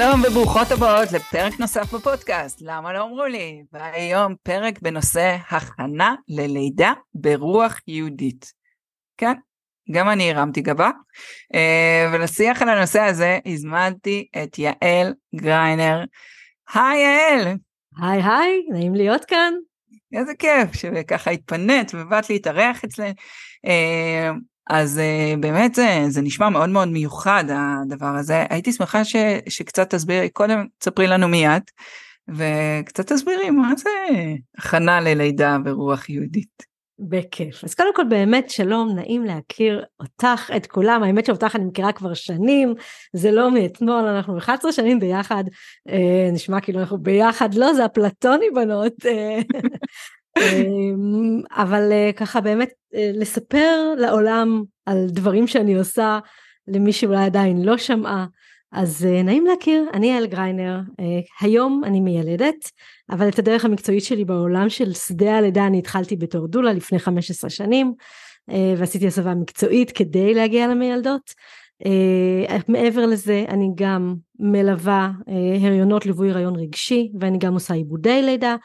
שלום וברוכות הבאות לפרק נוסף בפודקאסט, למה לא אמרו לי? והיום פרק בנושא הכנה ללידה ברוח יהודית. כן, גם אני הרמתי גבה, אה, ולשיח על הנושא הזה הזמנתי את יעל גריינר. היי יעל! היי היי, נעים להיות כאן. איזה כיף שככה התפנית ובאת להתארח אצלנו. אה, אז uh, באמת זה, זה נשמע מאוד מאוד מיוחד הדבר הזה. הייתי שמחה ש, שקצת תסבירי, קודם תספרי לנו מי את, וקצת תסבירי מה זה הכנה ללידה ברוח יהודית. בכיף. אז קודם כל באמת שלום, נעים להכיר אותך, את כולם. האמת שאותך אני מכירה כבר שנים, זה לא מאתמול, אנחנו 11 שנים ביחד, אה, נשמע כאילו אנחנו ביחד, לא, זה אפלטוני בנות. אמ, אבל אה, ככה באמת אה, לספר לעולם על דברים שאני עושה למי שאולי עדיין לא שמעה. אז אה, נעים להכיר, אני יעל גריינר, היום אני מיילדת, אבל את הדרך המקצועית שלי בעולם של שדה הלידה אני התחלתי בתור דולה לפני 15 שנים, ועשיתי הסבה מקצועית כדי להגיע למיילדות. מעבר לזה אני גם מלווה הריונות ליווי הריון רגשי ואני גם עושה עיבודי לידה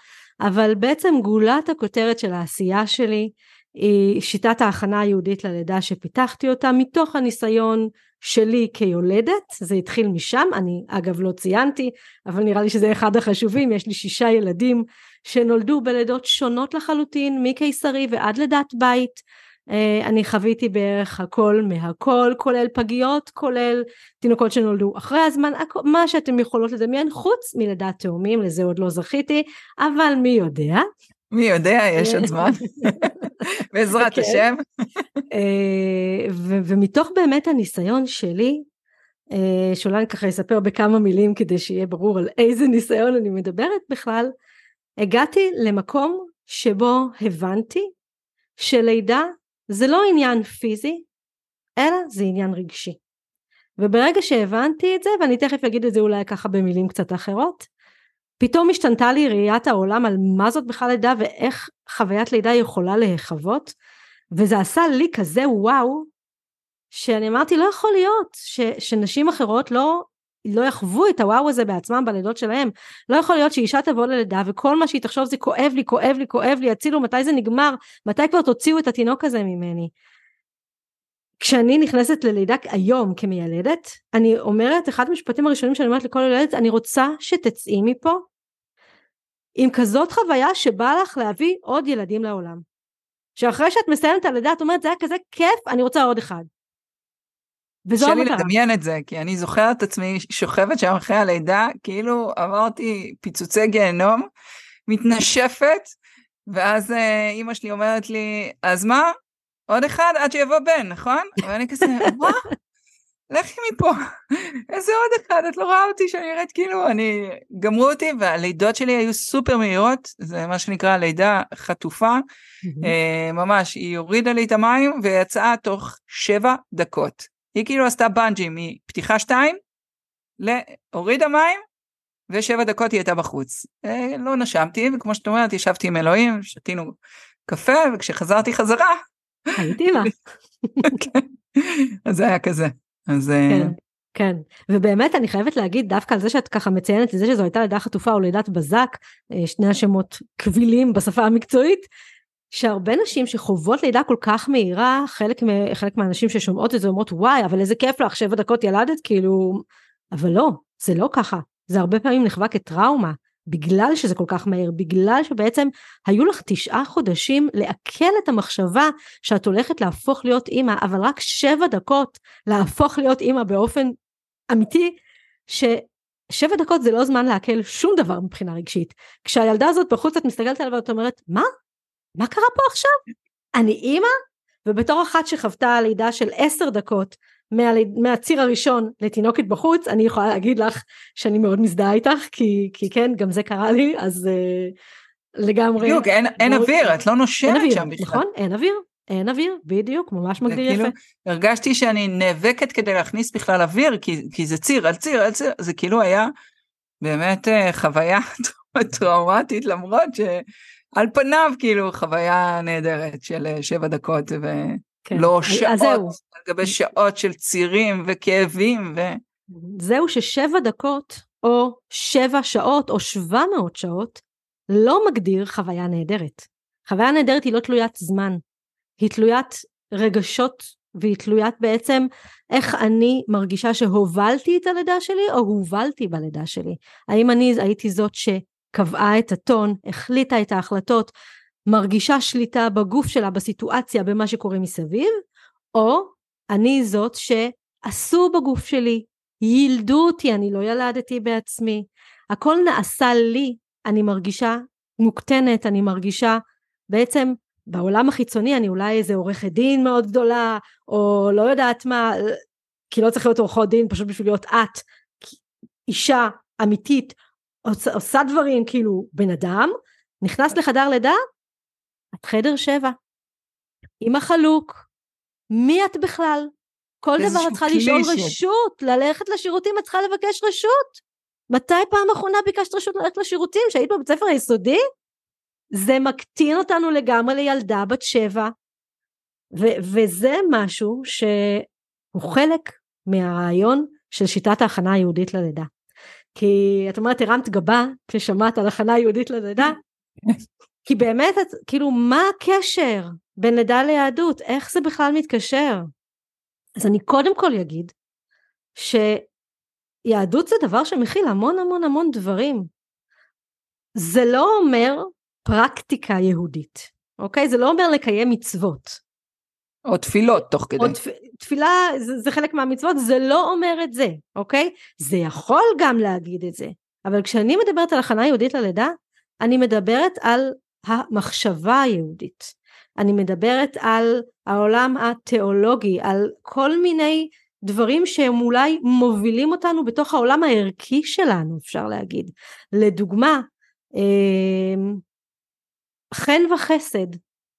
אבל בעצם גולת הכותרת של העשייה שלי היא שיטת ההכנה היהודית ללידה שפיתחתי אותה מתוך הניסיון שלי כיולדת, זה התחיל משם, אני אגב לא ציינתי, אבל נראה לי שזה אחד החשובים, יש לי שישה ילדים שנולדו בלידות שונות לחלוטין, מקיסרי ועד לידת בית, אני חוויתי בערך הכל מהכל, כולל פגיות, כולל תינוקות שנולדו אחרי הזמן, מה שאתם יכולות לדמיין, חוץ מלידת תאומים, לזה עוד לא זכיתי, אבל מי יודע. מי יודע, יש עוד זמן. בעזרת כן. השם. אה, ומתוך באמת הניסיון שלי, אה, שאולי אני ככה אספר בכמה מילים כדי שיהיה ברור על איזה ניסיון אני מדברת בכלל, הגעתי למקום שבו הבנתי שלידה זה לא עניין פיזי, אלא זה עניין רגשי. וברגע שהבנתי את זה, ואני תכף אגיד את זה אולי ככה במילים קצת אחרות, פתאום השתנתה לי ראיית העולם על מה זאת בכלל לידה ואיך חוויית לידה יכולה להיחוות, וזה עשה לי כזה וואו, שאני אמרתי לא יכול להיות ש, שנשים אחרות לא לא יחוו את הוואו הזה בעצמם בלידות שלהם. לא יכול להיות שאישה תבוא ללידה וכל מה שהיא תחשוב זה כואב לי, כואב לי, כואב לי, הצילו, מתי זה נגמר? מתי כבר תוציאו את התינוק הזה ממני? כשאני נכנסת ללידה היום כמיילדת, אני אומרת, אחד המשפטים הראשונים שאני אומרת לכל ילדת, אני רוצה שתצאי מפה עם כזאת חוויה שבא לך להביא עוד ילדים לעולם. שאחרי שאת מסיימת את הלידה את אומרת זה היה כזה כיף, אני רוצה עוד אחד. וזו המטרה. קשה לי לדמיין את זה, כי אני זוכרת את עצמי שוכבת שם אחרי הלידה, כאילו עברתי פיצוצי גיהנום, מתנשפת, ואז אה, אימא שלי אומרת לי, אז מה? עוד אחד עד שיבוא בן, נכון? ואני כזה, מה? לכי מפה, איזה עוד אחד, את לא רואה אותי שאני נראית כאילו, אני, גמרו אותי, והלידות שלי היו סופר מהירות, זה מה שנקרא לידה חטופה, mm-hmm. ממש, היא הורידה לי את המים ויצאה תוך שבע דקות. היא כאילו עשתה בנג'י מפתיחה 2 להורידה מים ושבע דקות היא הייתה בחוץ. אה, לא נשמתי וכמו שאת אומרת ישבתי עם אלוהים שתינו קפה וכשחזרתי חזרה. הייתי לה. כן. אז זה היה כזה. אז אה, כן. כן, ובאמת אני חייבת להגיד דווקא על זה שאת ככה מציינת את זה שזו הייתה לידה חטופה או לידת בזק, אה, שני השמות קבילים בשפה המקצועית, שהרבה נשים שחוות לידה כל כך מהירה, חלק, חלק מהנשים ששומעות את זה אומרות וואי אבל איזה כיף לך שבע דקות ילדת כאילו, אבל לא, זה לא ככה, זה הרבה פעמים נחווה כטראומה, בגלל שזה כל כך מהיר, בגלל שבעצם היו לך תשעה חודשים לעכל את המחשבה שאת הולכת להפוך להיות אימא, אבל רק שבע דקות להפוך להיות אימא באופן אמיתי, ששבע דקות זה לא זמן לעכל שום דבר מבחינה רגשית. כשהילדה הזאת בחוץ את מסתכלת עליה ואת אומרת, מה? מה קרה פה עכשיו? אני אימא? ובתור אחת שחוותה לידה של עשר דקות מהליד, מהציר הראשון לתינוקת בחוץ, אני יכולה להגיד לך שאני מאוד מזדהה איתך, כי, כי כן, גם זה קרה לי, אז uh, לגמרי. בדיוק, אין, אין אוויר, את לא נושמת שם בכלל. נכון, אין אוויר. אין אוויר, בדיוק, ממש מגדיר כאילו, יפה. הרגשתי שאני נאבקת כדי להכניס בכלל אוויר, כי, כי זה ציר על ציר על ציר, זה כאילו היה באמת uh, חוויה טראומטית, למרות ש... על פניו כאילו חוויה נהדרת של אה, שבע דקות ולא כן. שעות, על גבי שעות של צירים וכאבים ו... זהו ששבע דקות או שבע שעות או שבע מאות שעות לא מגדיר חוויה נהדרת. חוויה נהדרת היא לא תלוית זמן, היא תלוית רגשות והיא תלוית בעצם איך אני מרגישה שהובלתי את הלידה שלי או הובלתי בלידה שלי. האם אני הייתי זאת שקבעה את הטון, החליטה את ההחלטות, מרגישה שליטה בגוף שלה, בסיטואציה, במה שקורה מסביב, או אני זאת שעשו בגוף שלי, יילדו אותי, אני לא ילדתי בעצמי, הכל נעשה לי, אני מרגישה מוקטנת, אני מרגישה בעצם בעולם החיצוני אני אולי איזה עורכת דין מאוד גדולה, או לא יודעת מה, כי לא צריך להיות עורכות דין פשוט בשביל להיות את, אישה אמיתית, עושה, עושה דברים כאילו בן אדם, נכנס לחדר לידה, את חדר שבע, עם החלוק, מי את בכלל? כל דבר את צריכה לשאול ש... רשות, ללכת לשירותים את צריכה לבקש רשות. מתי פעם אחרונה ביקשת רשות ללכת לשירותים? שהיית בבית ספר היסודי? זה מקטין אותנו לגמרי לילדה בת שבע, ו- וזה משהו שהוא חלק מהרעיון של שיטת ההכנה היהודית ללידה. כי את אומרת הרמת גבה כששמעת על הכנה יהודית ללידה, כי באמת כאילו מה הקשר בין לידה ליהדות איך זה בכלל מתקשר אז אני קודם כל אגיד שיהדות זה דבר שמכיל המון המון המון דברים זה לא אומר פרקטיקה יהודית, אוקיי? זה לא אומר לקיים מצוות. או תפילות תוך כדי. תפ... תפילה זה, זה חלק מהמצוות, זה לא אומר את זה, אוקיי? זה יכול גם להגיד את זה, אבל כשאני מדברת על הכנה יהודית ללידה, אני מדברת על המחשבה היהודית. אני מדברת על העולם התיאולוגי, על כל מיני דברים שהם אולי מובילים אותנו בתוך העולם הערכי שלנו, אפשר להגיד. לדוגמה, אמ, חן וחסד,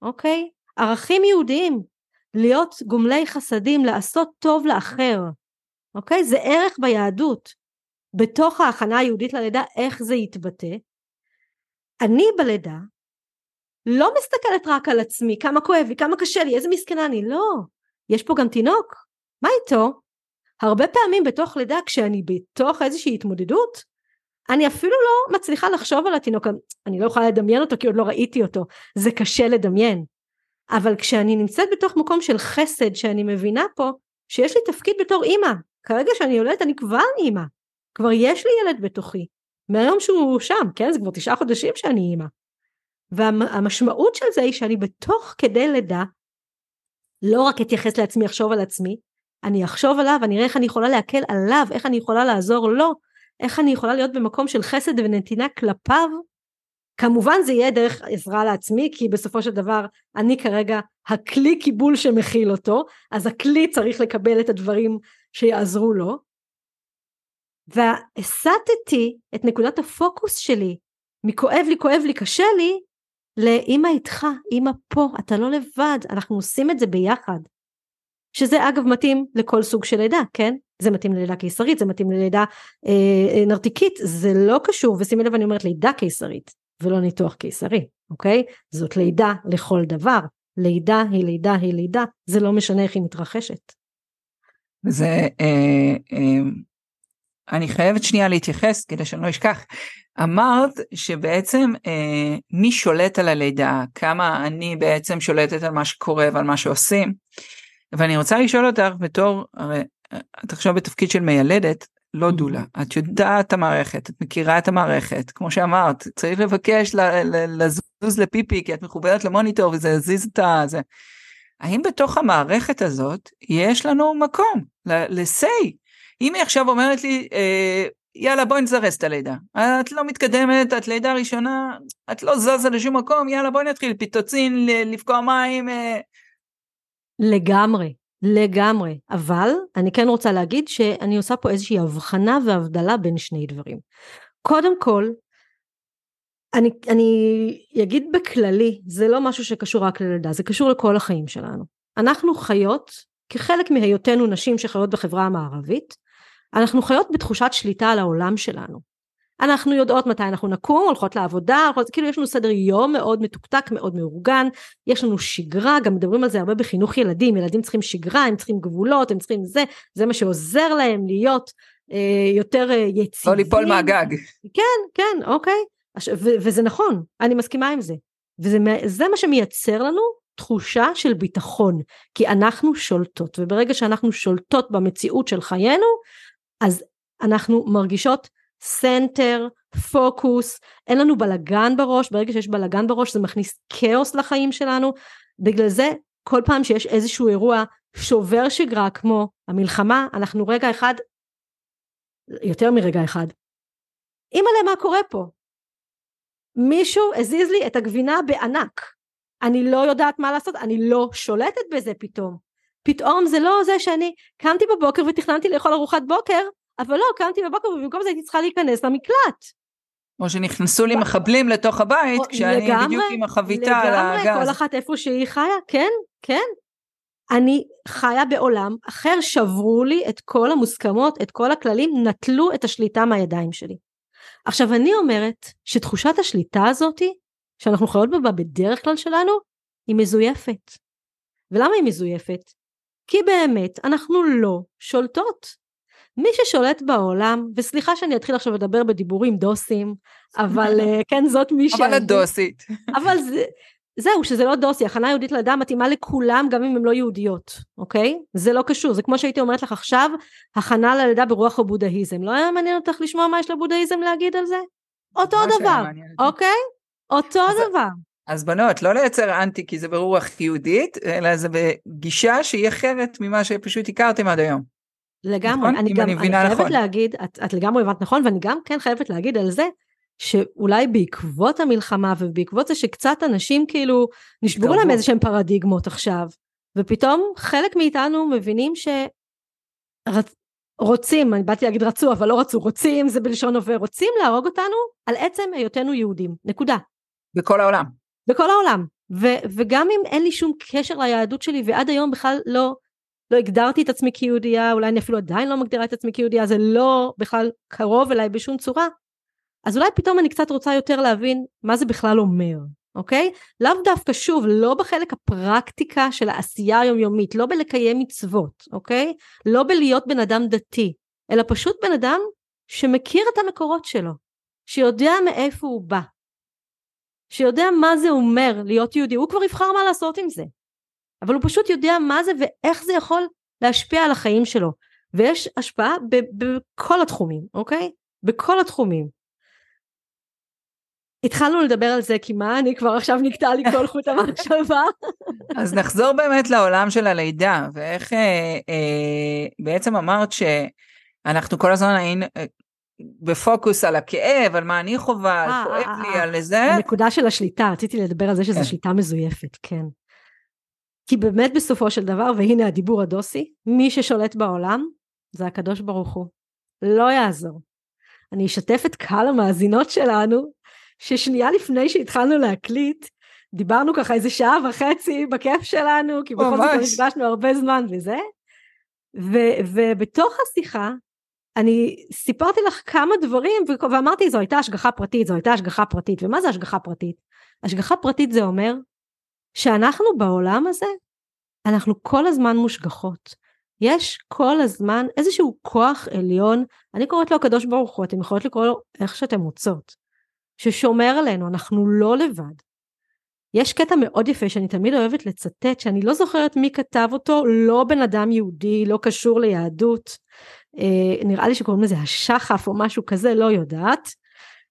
אוקיי? ערכים יהודיים, להיות גומלי חסדים, לעשות טוב לאחר, אוקיי? זה ערך ביהדות. בתוך ההכנה היהודית ללידה, איך זה יתבטא? אני בלידה לא מסתכלת רק על עצמי, כמה כואב לי, כמה קשה לי, איזה מסכנה אני, לא. יש פה גם תינוק, מה איתו? הרבה פעמים בתוך לידה, כשאני בתוך איזושהי התמודדות, אני אפילו לא מצליחה לחשוב על התינוק, אני לא יכולה לדמיין אותו כי עוד לא ראיתי אותו, זה קשה לדמיין. אבל כשאני נמצאת בתוך מקום של חסד שאני מבינה פה שיש לי תפקיד בתור אימא, כרגע שאני יולדת אני כבר אימא, כבר יש לי ילד בתוכי, מהיום שהוא שם, כן? זה כבר תשעה חודשים שאני אימא. והמשמעות של זה היא שאני בתוך כדי לידה לא רק אתייחס לעצמי, אחשוב על עצמי, אני אחשוב עליו, אני אראה איך אני יכולה להקל עליו, איך אני יכולה לעזור לו, איך אני יכולה להיות במקום של חסד ונתינה כלפיו? כמובן זה יהיה דרך עזרה לעצמי, כי בסופו של דבר אני כרגע הכלי קיבול שמכיל אותו, אז הכלי צריך לקבל את הדברים שיעזרו לו. והסטתי את נקודת הפוקוס שלי מכואב לי, כואב לי, קשה לי, לאמא איתך, אמא פה, אתה לא לבד, אנחנו עושים את זה ביחד. שזה אגב מתאים לכל סוג של לידה, כן? זה מתאים ללידה קיסרית, זה מתאים ללידה אה, אה, נרתיקית, זה לא קשור, ושימי לב אני אומרת לידה קיסרית ולא ניתוח קיסרי, אוקיי? זאת לידה לכל דבר, לידה היא לידה היא לידה, זה לא משנה איך היא מתרחשת. זה, אה, אה, אני חייבת שנייה להתייחס כדי שאני לא אשכח. אמרת שבעצם אה, מי שולט על הלידה, כמה אני בעצם שולטת על מה שקורה ועל מה שעושים. ואני רוצה לשאול אותך בתור, הרי את עכשיו בתפקיד של מיילדת, לא דולה, את יודעת את המערכת, את מכירה את המערכת, כמו שאמרת, צריך לבקש לזוז לפיפי כי את מחוברת למוניטור וזה יזיז את הזה. האם בתוך המערכת הזאת יש לנו מקום ל-say? אם היא עכשיו אומרת לי, אה, יאללה בואי נזרז את הלידה, את לא מתקדמת, את לידה ראשונה, את לא זזה לשום מקום, יאללה בואי נתחיל פיטוצין, לפקוע מים. אה... לגמרי. לגמרי, אבל אני כן רוצה להגיד שאני עושה פה איזושהי הבחנה והבדלה בין שני דברים. קודם כל, אני, אני אגיד בכללי, זה לא משהו שקשור רק ללידה, זה קשור לכל החיים שלנו. אנחנו חיות, כחלק מהיותנו נשים שחיות בחברה המערבית, אנחנו חיות בתחושת שליטה על העולם שלנו. אנחנו יודעות מתי אנחנו נקום, הולכות לעבודה, הולכות, כאילו יש לנו סדר יום מאוד מתוקתק, מאוד מאורגן, יש לנו שגרה, גם מדברים על זה הרבה בחינוך ילדים, ילדים צריכים שגרה, הם צריכים גבולות, הם צריכים זה, זה מה שעוזר להם להיות אה, יותר אה, יציבים. לא ליפול מהגג. כן, כן, אוקיי. ו- וזה נכון, אני מסכימה עם זה. וזה מה שמייצר לנו תחושה של ביטחון, כי אנחנו שולטות, וברגע שאנחנו שולטות במציאות של חיינו, אז אנחנו מרגישות center, פוקוס, אין לנו בלגן בראש, ברגע שיש בלגן בראש זה מכניס כאוס לחיים שלנו, בגלל זה כל פעם שיש איזשהו אירוע שובר שגרה כמו המלחמה, אנחנו רגע אחד, יותר מרגע אחד, אימא'לה מה קורה פה? מישהו הזיז לי את הגבינה בענק, אני לא יודעת מה לעשות, אני לא שולטת בזה פתאום. פתאום זה לא זה שאני קמתי בבוקר ותכננתי לאכול ארוחת בוקר, אבל לא, קמתי בבוקר ובמקום זה הייתי צריכה להיכנס למקלט. או שנכנסו לי מחבלים לתוך הבית, כשאני לגמרי, בדיוק עם החביתה על הגז. לגמרי, כל אחת איפה שהיא חיה, כן, כן. אני חיה בעולם אחר, שברו לי את כל המוסכמות, את כל הכללים, נטלו את השליטה מהידיים שלי. עכשיו אני אומרת שתחושת השליטה הזאתי, שאנחנו חיות בה בדרך כלל שלנו, היא מזויפת. ולמה היא מזויפת? כי באמת אנחנו לא שולטות. מי ששולט בעולם, וסליחה שאני אתחיל עכשיו לדבר בדיבורים דוסים, אבל אה, כן זאת מי ש... אבל את דוסית. אבל זה, זהו, שזה לא דוסי, הכנה יהודית לידה מתאימה לכולם גם אם הן לא יהודיות, אוקיי? זה לא קשור, זה כמו שהייתי אומרת לך עכשיו, הכנה ללידה ברוח הבודהיזם. לא היה מעניין אותך לשמוע מה יש לבודהיזם להגיד על זה? אותו דבר, אוקיי? אותו אז, דבר. אז בנות, לא לייצר אנטי כי זה ברוח יהודית, אלא זה בגישה שהיא אחרת ממה שפשוט הכרתם עד היום. לגמרי, נכון? אני גם, אני, אני חייבת נכון. להגיד, את, את לגמרי הבנת נכון, ואני גם כן חייבת להגיד על זה, שאולי בעקבות המלחמה ובעקבות זה שקצת אנשים כאילו נשברו להם איזה שהם פרדיגמות עכשיו, ופתאום חלק מאיתנו מבינים שרוצים, אני באתי להגיד רצו, אבל לא רצו, רוצים, זה בלשון הווה, רוצים להרוג אותנו על עצם היותנו יהודים, נקודה. בכל העולם. בכל העולם. ו- וגם אם אין לי שום קשר ליהדות שלי ועד היום בכלל לא לא הגדרתי את עצמי כיהודייה, אולי אני אפילו עדיין לא מגדירה את עצמי כיהודייה, זה לא בכלל קרוב אליי בשום צורה, אז אולי פתאום אני קצת רוצה יותר להבין מה זה בכלל אומר, אוקיי? לאו דווקא, שוב, לא בחלק הפרקטיקה של העשייה היומיומית, לא בלקיים מצוות, אוקיי? לא בלהיות בן אדם דתי, אלא פשוט בן אדם שמכיר את המקורות שלו, שיודע מאיפה הוא בא, שיודע מה זה אומר להיות יהודי, הוא כבר יבחר מה לעשות עם זה. אבל הוא פשוט יודע מה זה ואיך זה יכול להשפיע על החיים שלו. ויש השפעה בכל התחומים, אוקיי? בכל התחומים. התחלנו לדבר על זה כי מה אני כבר עכשיו נקטע לי כל חוט המחשבה. אז נחזור באמת לעולם של הלידה ואיך אה, אה, בעצם אמרת שאנחנו כל הזמן היינו אה, בפוקוס על הכאב על מה אני חווה על אה, כואב אה, לי על זה. הנקודה של השליטה רציתי לדבר על זה שזו כן. שליטה מזויפת כן. כי באמת בסופו של דבר, והנה הדיבור הדוסי, מי ששולט בעולם זה הקדוש ברוך הוא. לא יעזור. אני אשתף את קהל המאזינות שלנו, ששנייה לפני שהתחלנו להקליט, דיברנו ככה איזה שעה וחצי בכיף שלנו, כי בכל זאת נפגשנו הרבה זמן וזה, ו- ובתוך השיחה, אני סיפרתי לך כמה דברים ואמרתי זו הייתה השגחה פרטית, זו הייתה השגחה פרטית, ומה זה השגחה פרטית? השגחה פרטית זה אומר שאנחנו בעולם הזה, אנחנו כל הזמן מושגחות. יש כל הזמן איזשהו כוח עליון, אני קוראת לו הקדוש ברוך הוא, אתם יכולות לקרוא לו איך שאתם רוצות, ששומר עלינו, אנחנו לא לבד. יש קטע מאוד יפה שאני תמיד אוהבת לצטט, שאני לא זוכרת מי כתב אותו, לא בן אדם יהודי, לא קשור ליהדות, אה, נראה לי שקוראים לזה השחף או משהו כזה, לא יודעת.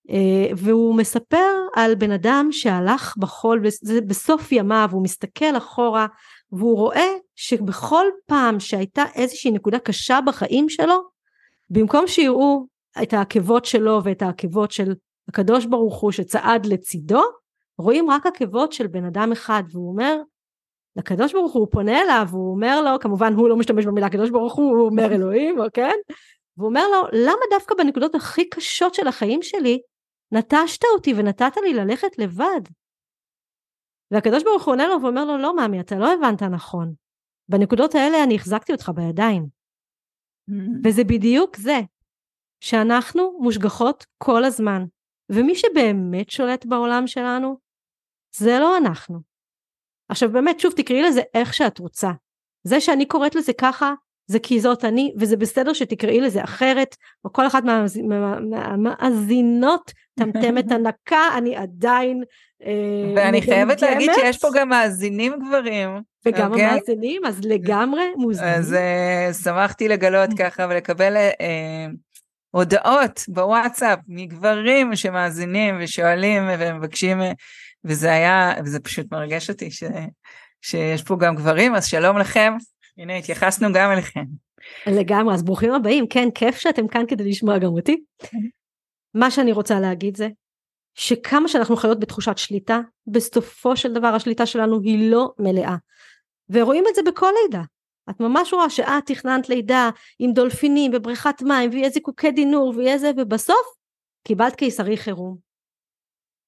אה, והוא מספר על בן אדם שהלך בחול בסוף ימיו, הוא מסתכל אחורה והוא רואה שבכל פעם שהייתה איזושהי נקודה קשה בחיים שלו, במקום שיראו את העקבות שלו ואת העקבות של הקדוש ברוך הוא שצעד לצידו, רואים רק עקבות של בן אדם אחד והוא אומר לקדוש ברוך הוא, פונה אליו, הוא אומר לו, כמובן הוא לא משתמש במילה קדוש ברוך הוא, הוא אומר אלוהים, כן? והוא אומר לו, למה דווקא בנקודות הכי קשות של החיים שלי, נטשת אותי ונתת לי ללכת לבד. והקדוש ברוך הוא עונה לו ואומר לו, לא מאמי, אתה לא הבנת נכון. בנקודות האלה אני החזקתי אותך בידיים. Mm. וזה בדיוק זה, שאנחנו מושגחות כל הזמן. ומי שבאמת שולט בעולם שלנו, זה לא אנחנו. עכשיו באמת, שוב, תקראי לזה איך שאת רוצה. זה שאני קוראת לזה ככה, זה כי זאת אני, וזה בסדר שתקראי לזה אחרת, או כל אחת מהמאזינות טמטמת הנקה, אני עדיין אה, ואני חייבת להגיד שיש פה גם מאזינים גברים. וגם okay? אוקיי? המאזינים, אז לגמרי מוזמנים. אז uh, שמחתי לגלות ככה ולקבל uh, הודעות בוואטסאפ מגברים שמאזינים ושואלים ומבקשים, וזה היה, וזה פשוט מרגש אותי ש, שיש פה גם גברים, אז שלום לכם, הנה התייחסנו גם אליכם. לגמרי, אז ברוכים הבאים, כן, כיף שאתם כאן כדי לשמוע גם אותי. מה שאני רוצה להגיד זה, שכמה שאנחנו חיות בתחושת שליטה, בסופו של דבר השליטה שלנו היא לא מלאה. ורואים את זה בכל לידה. את ממש רואה שאת תכננת לידה עם דולפינים ובריכת מים ויהיה זיקוקי דינור ויהיה זה ובסוף קיבלת קיסרי חירום.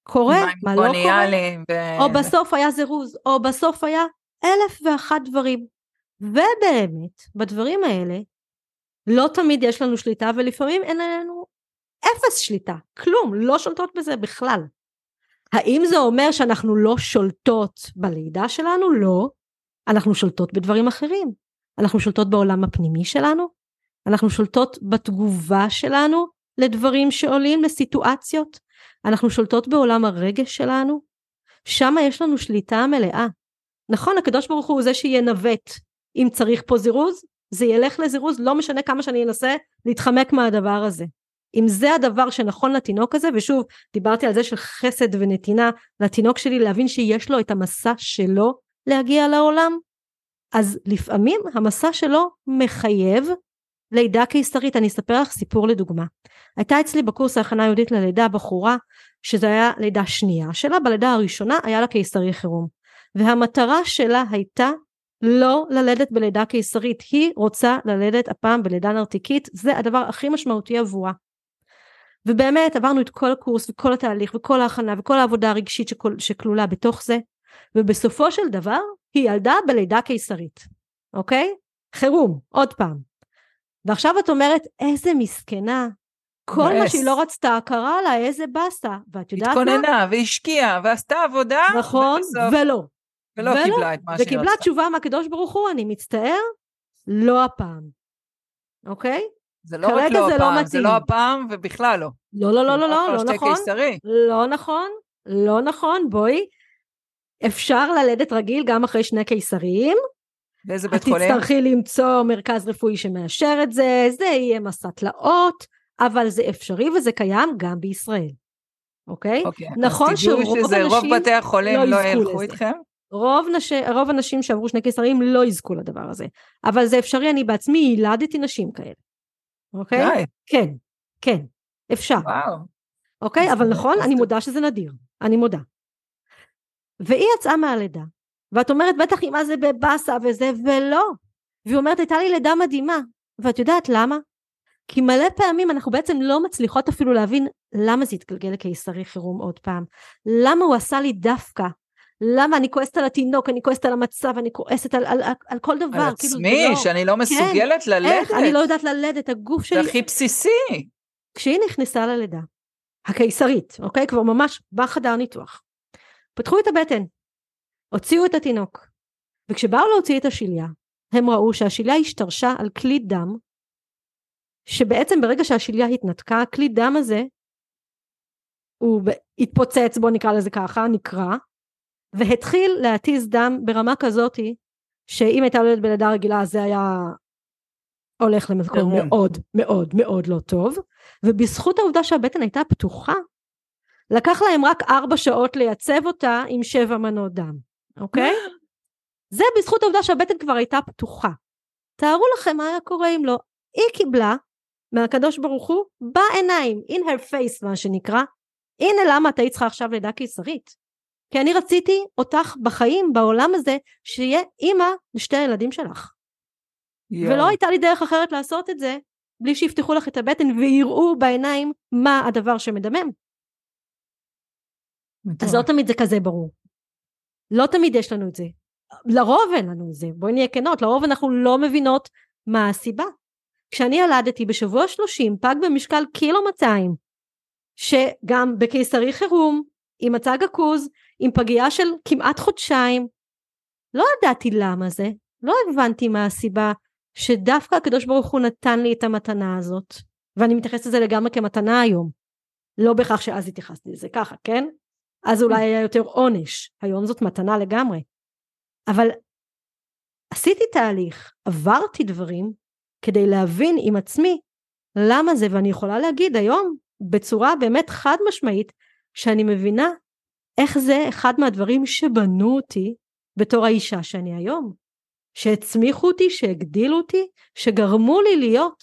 קורה, מה לא קורה, ו... או בסוף היה זירוז, או בסוף היה אלף ואחת דברים. ובאמת, בדברים האלה, לא תמיד יש לנו שליטה ולפעמים אין לנו אפס שליטה, כלום, לא שולטות בזה בכלל. האם זה אומר שאנחנו לא שולטות בלידה שלנו? לא. אנחנו שולטות בדברים אחרים. אנחנו שולטות בעולם הפנימי שלנו, אנחנו שולטות בתגובה שלנו לדברים שעולים, לסיטואציות, אנחנו שולטות בעולם הרגש שלנו, שם יש לנו שליטה מלאה. נכון, הקדוש ברוך הוא זה שינווט. אם צריך פה זירוז, זה ילך לזירוז, לא משנה כמה שאני אנסה להתחמק מהדבר הזה. אם זה הדבר שנכון לתינוק הזה, ושוב, דיברתי על זה של חסד ונתינה לתינוק שלי, להבין שיש לו את המסע שלו להגיע לעולם, אז לפעמים המסע שלו מחייב לידה קיסרית. אני אספר לך סיפור לדוגמה. הייתה אצלי בקורס ההכנה היהודית ללידה בחורה, שזה היה לידה שנייה שלה, בלידה הראשונה היה לה קיסרי חירום. והמטרה שלה הייתה לא ללדת בלידה קיסרית, היא רוצה ללדת הפעם בלידה נרתיקית, זה הדבר הכי משמעותי עבורה. ובאמת עברנו את כל הקורס וכל התהליך וכל ההכנה וכל העבודה הרגשית שכלולה בתוך זה, ובסופו של דבר היא ילדה בלידה קיסרית, אוקיי? חירום, עוד פעם. ועכשיו את אומרת, איזה מסכנה, כל מה שהיא לא רצתה קרה לה, איזה באסה. ואת יודעת מה? התכוננה והשקיעה ועשתה עבודה. נכון, ובסוף... ולא. ולא, ולא קיבלה את מה שהיא רצתה. וקיבלה תשובה מהקדוש ברוך הוא, אני מצטער, לא הפעם. אוקיי? זה לא רק לא, לא הפעם, לא זה לא הפעם ובכלל לא. לא, לא, לא, לא, לא, לא נכון. לא נכון, לא נכון, בואי. אפשר ללדת רגיל גם אחרי שני קיסריים. באיזה בית חולים? את תצטרכי למצוא מרכז רפואי שמאשר את זה, זה יהיה מסע תלאות, אבל זה אפשרי וזה קיים גם בישראל. אוקיי? אוקיי נכון שרוב שזה, אנשים רוב בתי החולים לא, לא ילכו איתכם? רוב, נש... רוב הנשים שעברו שני קיסרים לא יזכו לדבר הזה. אבל זה אפשרי, אני בעצמי ילדתי נשים כאלה. אוקיי? די. כן, כן, אפשר. וואו. אוקיי? אבל נכון, אני מודה שזה נדיר. אני מודה. והיא יצאה מהלידה, ואת אומרת בטח מה זה בבאסה וזה, ולא. והיא אומרת הייתה לי לידה מדהימה, ואת יודעת למה? כי מלא פעמים אנחנו בעצם לא מצליחות אפילו להבין למה זה התגלגל לקיסרי חירום עוד פעם, למה הוא עשה לי דווקא, למה אני כועסת על התינוק, אני כועסת על המצב, אני כועסת על, על, על, על כל דבר. על כאילו, עצמי, לא... שאני לא כן, מסוגלת כן, ללדת. איך, אני לא יודעת ללדת, הגוף שלי... זה הכי בסיסי. כשהיא נכנסה ללידה, הקיסרית, אוקיי? כבר ממש בחדר ניתוח. פתחו את הבטן, הוציאו את התינוק, וכשבאו להוציא את השליה, הם ראו שהשליה השתרשה על כלי דם, שבעצם ברגע שהשליה התנתקה, הכלי דם הזה, הוא התפוצץ, בוא נקרא לזה ככה, נקרע, והתחיל להתיז דם ברמה כזאתי, שאם הייתה יולדת בלידה רגילה זה היה הולך למקום מאוד מאוד מאוד לא טוב, ובזכות העובדה שהבטן הייתה פתוחה, לקח להם רק ארבע שעות לייצב אותה עם שבע מנות דם, אוקיי? זה בזכות העובדה שהבטן כבר הייתה פתוחה. תארו לכם מה היה קורה אם לא. היא קיבלה מהקדוש ברוך הוא בעיניים, in her face מה שנקרא, הנה למה את היית צריכה עכשיו לידה קיסרית. כי אני רציתי אותך בחיים, בעולם הזה, שיהיה אימא לשתי הילדים שלך. Yeah. ולא הייתה לי דרך אחרת לעשות את זה, בלי שיפתחו לך את הבטן ויראו בעיניים מה הדבר שמדמם. אז לא תמיד זה כזה ברור. לא תמיד יש לנו את זה. לרוב אין לנו את זה, בואי נהיה כנות, לרוב אנחנו לא מבינות מה הסיבה. כשאני ילדתי בשבוע 30 פג במשקל קילו 200, שגם בקיסרי חירום, עם מצג עכוז, עם פגייה של כמעט חודשיים, לא ידעתי למה זה, לא הבנתי מה הסיבה שדווקא הקדוש ברוך הוא נתן לי את המתנה הזאת, ואני מתייחסת לזה לגמרי כמתנה היום. לא בהכרח שאז התייחסתי לזה ככה, כן? אז אולי היה יותר עונש, היום זאת מתנה לגמרי. אבל עשיתי תהליך, עברתי דברים, כדי להבין עם עצמי למה זה, ואני יכולה להגיד היום בצורה באמת חד משמעית, שאני מבינה איך זה אחד מהדברים שבנו אותי בתור האישה שאני היום. שהצמיחו אותי, שהגדילו אותי, שגרמו לי להיות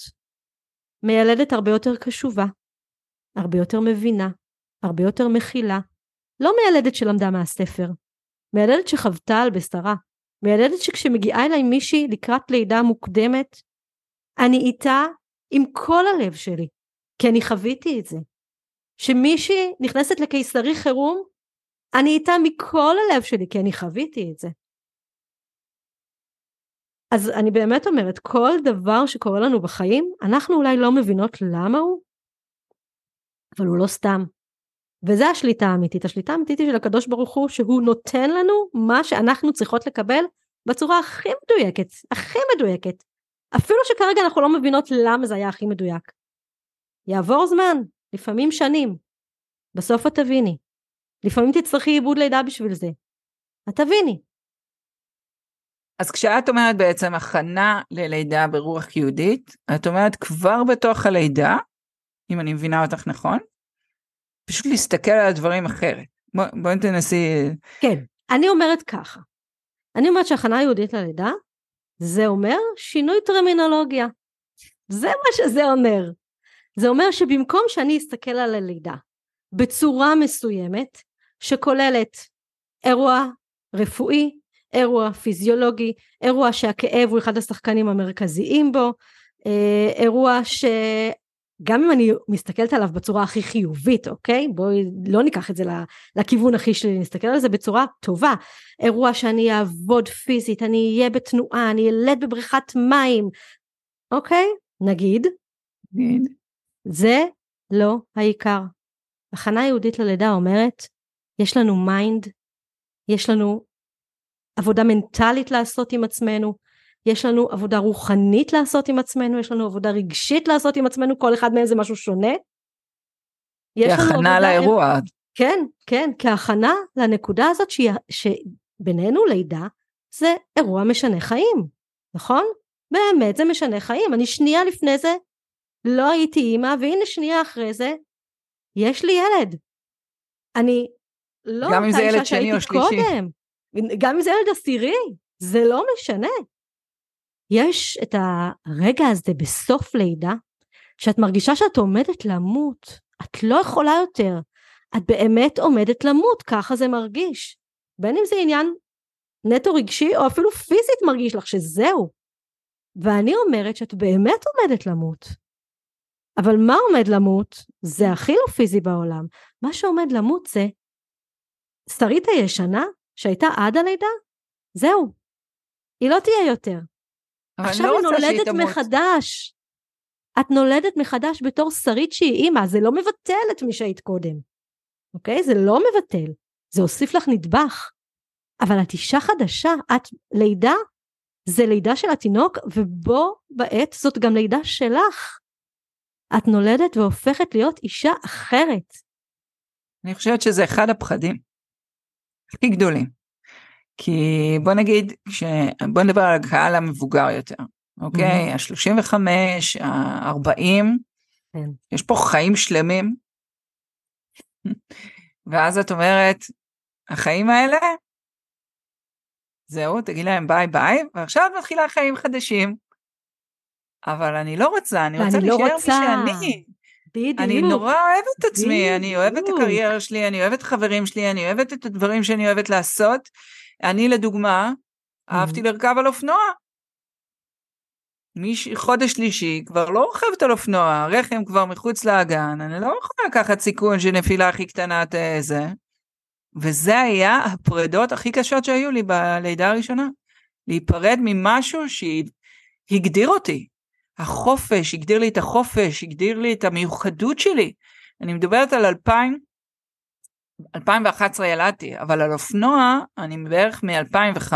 מיילדת הרבה יותר קשובה, הרבה יותר מבינה, הרבה יותר מכילה. לא מיילדת שלמדה מהספר, מיילדת שחוותה על בשרה, מיילדת שכשמגיעה אליי מישהי לקראת לידה מוקדמת, אני איתה עם כל הלב שלי, כי אני חוויתי את זה. שמישהי נכנסת לקיסרי חירום, אני איתה מכל הלב שלי, כי אני חוויתי את זה. אז אני באמת אומרת, כל דבר שקורה לנו בחיים, אנחנו אולי לא מבינות למה הוא, אבל הוא לא סתם. וזה השליטה האמיתית. השליטה האמיתית היא של הקדוש ברוך הוא, שהוא נותן לנו מה שאנחנו צריכות לקבל בצורה הכי מדויקת, הכי מדויקת. אפילו שכרגע אנחנו לא מבינות למה זה היה הכי מדויק. יעבור זמן, לפעמים שנים. בסוף את תביני. לפעמים תצטרכי עיבוד לידה בשביל זה. את תביני. אז כשאת אומרת בעצם הכנה ללידה ברוח יהודית, את אומרת כבר בתוך הלידה, אם אני מבינה אותך נכון, פשוט להסתכל על הדברים אחרת. בואי בוא תנסי... כן, אני אומרת ככה. אני אומרת שהכנה יהודית ללידה, זה אומר שינוי טרמינולוגיה. זה מה שזה אומר. זה אומר שבמקום שאני אסתכל על הלידה בצורה מסוימת, שכוללת אירוע רפואי, אירוע פיזיולוגי, אירוע שהכאב הוא אחד השחקנים המרכזיים בו, אה, אירוע שגם אם אני מסתכלת עליו בצורה הכי חיובית, אוקיי? בואי לא ניקח את זה לכיוון הכי שלי, נסתכל על זה בצורה טובה. אירוע שאני אעבוד פיזית, אני אהיה בתנועה, אני אלד בבריכת מים, אוקיי? נגיד. נגיד. זה לא העיקר. הכנה יהודית ללידה אומרת, יש לנו mind, יש לנו עבודה מנטלית לעשות עם עצמנו, יש לנו עבודה רוחנית לעשות עם עצמנו, יש לנו עבודה רגשית לעשות עם עצמנו, כל אחד מהם זה משהו שונה. כהכנה לאירוע. כן, כן, כהכנה לנקודה הזאת שהיא, שבינינו לידה זה אירוע משנה חיים, נכון? באמת זה משנה חיים. אני שנייה לפני זה לא הייתי אימא, והנה שנייה אחרי זה יש לי ילד. אני לא אותה אישה שהייתי קודם. גם אם זה ילד עשירי, זה לא משנה. יש את הרגע הזה בסוף לידה, שאת מרגישה שאת עומדת למות, את לא יכולה יותר, את באמת עומדת למות, ככה זה מרגיש. בין אם זה עניין נטו רגשי, או אפילו פיזית מרגיש לך שזהו. ואני אומרת שאת באמת עומדת למות. אבל מה עומד למות? זה הכי לא פיזי בעולם. מה שעומד למות זה שרית הישנה שהייתה עד הלידה, זהו. היא לא תהיה יותר. עכשיו לא היא נולדת מחדש. את נולדת מחדש בתור שרית שהיא אימא, זה לא מבטל את מי שהיית קודם. אוקיי? זה לא מבטל. זה הוסיף לך נדבך. אבל את אישה חדשה, את לידה, זה לידה של התינוק, ובו בעת זאת גם לידה שלך. את נולדת והופכת להיות אישה אחרת. אני חושבת שזה אחד הפחדים. הכי גדולים. כי בוא נגיד, ש... בוא נדבר על הקהל המבוגר יותר, אוקיי? ה-35, ה-40, כן. יש פה חיים שלמים, ואז את אומרת, החיים האלה, זהו, תגיד להם ביי ביי, ועכשיו מתחילה חיים חדשים. אבל אני לא רוצה, אני רוצה לא להישאר רוצה. מי שאני. בדיוק. אני נורא אוהבת את עצמי, בדיוק. אני אוהבת את הקריירה שלי, אני אוהבת את החברים שלי, אני אוהבת את הדברים שאני אוהבת לעשות. אני לדוגמה, אהבתי לרכב על אופנוע. מחודש שלישי כבר לא רוכבת על אופנוע, הרחם כבר מחוץ לאגן, אני לא יכולה לקחת סיכון שנפילה הכי קטנה תזה. וזה היה הפרדות הכי קשות שהיו לי בלידה הראשונה. להיפרד ממשהו שהגדיר אותי. החופש, הגדיר לי את החופש, הגדיר לי את המיוחדות שלי. אני מדברת על 2000, 2011 ילדתי, אבל על אופנוע אני בערך מ-2005.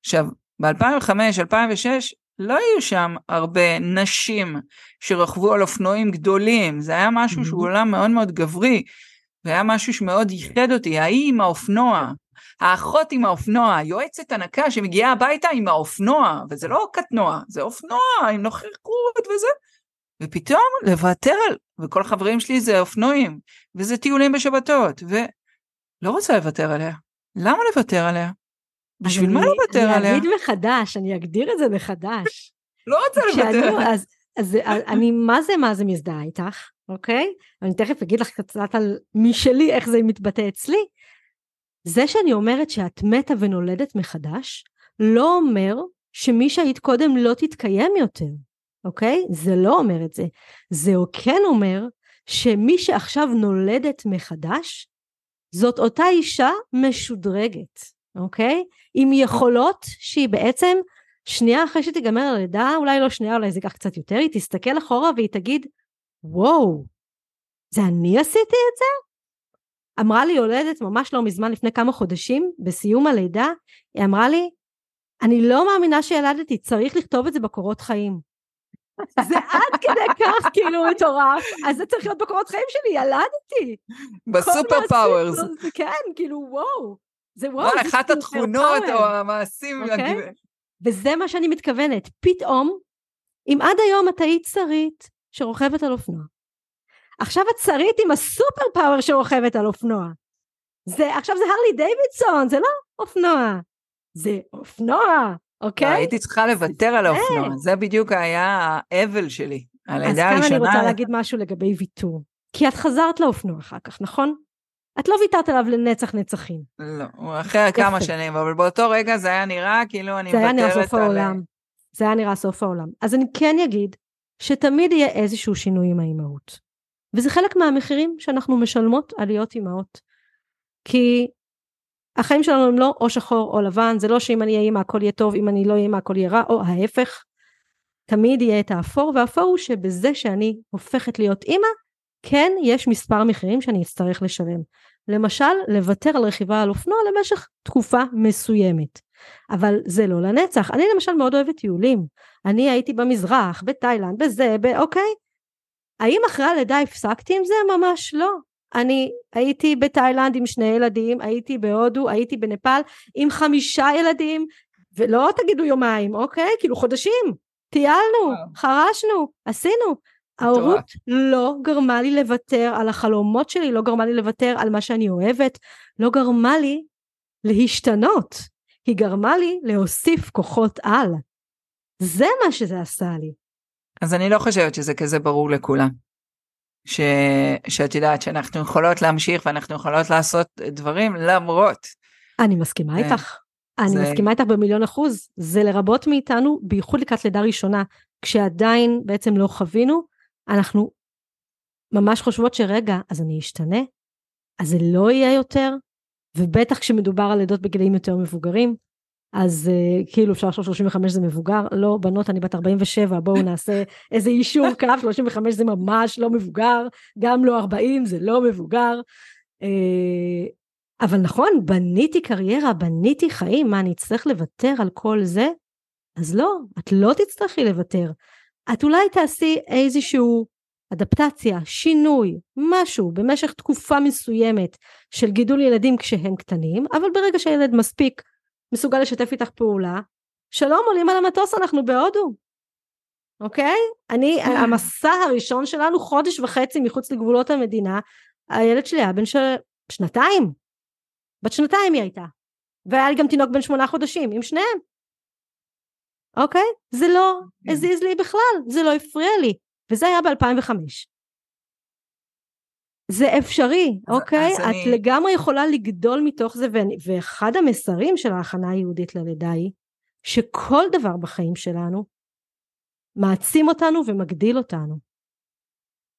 עכשיו, ב-2005, 2006, לא היו שם הרבה נשים שרכבו על אופנועים גדולים, זה היה משהו mm-hmm. שהוא עולם מאוד מאוד גברי, והיה משהו שמאוד ייחד אותי, האי עם האופנוע, האחות עם האופנוע, יועצת הנקה שמגיעה הביתה עם האופנוע, וזה לא קטנוע, זה אופנוע עם נוכחות וזה. ופתאום לוותר על, וכל החברים שלי זה אופנועים, וזה טיולים בשבתות, ולא רוצה לוותר עליה. למה לוותר עליה? בשביל מה לוותר עליה? אני אגיד מחדש, אני אגדיר את זה מחדש. לא רוצה לוותר. אז, אז אני מה זה מה זה מזדהה איתך, אוקיי? אני תכף אגיד לך קצת על משלי, איך זה מתבטא אצלי. זה שאני אומרת שאת מתה ונולדת מחדש, לא אומר שמי שהיית קודם לא תתקיים יותר, אוקיי? זה לא אומר את זה. זה כן אומר שמי שעכשיו נולדת מחדש, זאת אותה אישה משודרגת, אוקיי? עם יכולות שהיא בעצם, שנייה אחרי שתיגמר הלידה, אולי לא שנייה, אולי זה ייקח קצת יותר, היא תסתכל אחורה והיא תגיד, וואו, זה אני עשיתי את זה? אמרה לי יולדת ממש לא מזמן, לפני כמה חודשים, בסיום הלידה, היא אמרה לי, אני לא מאמינה שילדתי, צריך לכתוב את זה בקורות חיים. זה עד כדי כך כאילו מטורף, אז זה צריך להיות בקורות חיים שלי, ילדתי. ב super powers. כן, כאילו וואו. זה וואו. זה אחת התכונות או המעשים. אוקיי? וזה מה שאני מתכוונת. פתאום, אם עד היום את היית שרית שרוכבת על אופנוע, עכשיו את שרית עם הסופר פאוור שרוכבת על אופנוע. זה, עכשיו זה הרלי דיווידסון, זה לא אופנוע. זה אופנוע, אוקיי? הייתי צריכה לוותר על האופנוע, זה בדיוק היה האבל שלי. אז כאן אני רוצה להגיד משהו לגבי ויתור. כי את חזרת לאופנוע אחר כך, נכון? את לא ויתרת עליו לנצח נצחים. לא, אחרי כמה שנים, אבל באותו רגע זה היה נראה כאילו אני מוותרת על... זה היה נראה סוף העולם. זה היה נראה סוף העולם. אז אני כן אגיד שתמיד יהיה איזשהו שינוי עם האימהות. וזה חלק מהמחירים שאנחנו משלמות על להיות אימהות. כי החיים שלנו הם לא או שחור או לבן, זה לא שאם אני אהיה אימא הכל יהיה טוב, אם אני לא אהיה אימא הכל יהיה רע, או ההפך. תמיד יהיה את האפור, והאפור הוא שבזה שאני הופכת להיות אימא, כן יש מספר מחירים שאני אצטרך לשלם. למשל, לוותר על רכיבה על אופנוע למשך תקופה מסוימת. אבל זה לא לנצח. אני למשל מאוד אוהבת טיולים. אני הייתי במזרח, בתאילנד, בזה, ב... האם אחרי הלידה הפסקתי עם זה? ממש לא. אני הייתי בתאילנד עם שני ילדים, הייתי בהודו, הייתי בנפאל עם חמישה ילדים, ולא תגידו יומיים, אוקיי? כאילו חודשים. טיילנו, חרשנו, עשינו. ההורות לא גרמה לי לוותר על החלומות שלי, לא גרמה לי לוותר על מה שאני אוהבת, לא גרמה לי להשתנות. היא גרמה לי להוסיף כוחות על. זה מה שזה עשה לי. אז אני לא חושבת שזה כזה ברור לכולם. ש... שאת יודעת שאנחנו יכולות להמשיך ואנחנו יכולות לעשות דברים למרות. אני מסכימה איתך. אני זה... מסכימה איתך במיליון אחוז. זה לרבות מאיתנו, בייחוד לקראת לידה ראשונה, כשעדיין בעצם לא חווינו, אנחנו ממש חושבות שרגע, אז אני אשתנה? אז זה לא יהיה יותר? ובטח כשמדובר על לידות בגילאים יותר מבוגרים, אז uh, כאילו אפשר לחשוב 35 זה מבוגר, לא בנות אני בת 47 בואו נעשה איזה אישור קו 35 זה ממש לא מבוגר, גם לא 40 זה לא מבוגר, uh, אבל נכון בניתי קריירה, בניתי חיים, מה אני אצטרך לוותר על כל זה? אז לא, את לא תצטרכי לוותר, את אולי תעשי איזשהו אדפטציה, שינוי, משהו במשך תקופה מסוימת של גידול ילדים כשהם קטנים, אבל ברגע שהילד מספיק מסוגל לשתף איתך פעולה, שלום עולים על המטוס אנחנו בהודו, אוקיי? אני, כן. המסע הראשון שלנו חודש וחצי מחוץ לגבולות המדינה, הילד שלי היה בן ש... שנתיים, בת שנתיים היא הייתה, והיה לי גם תינוק בן שמונה חודשים עם שניהם. אוקיי? זה לא כן. הזיז לי בכלל, זה לא הפריע לי, וזה היה ב-2005. זה אפשרי, אוקיי? את אני... לגמרי יכולה לגדול מתוך זה, ואחד המסרים של ההכנה היהודית ללידה היא, שכל דבר בחיים שלנו מעצים אותנו ומגדיל אותנו.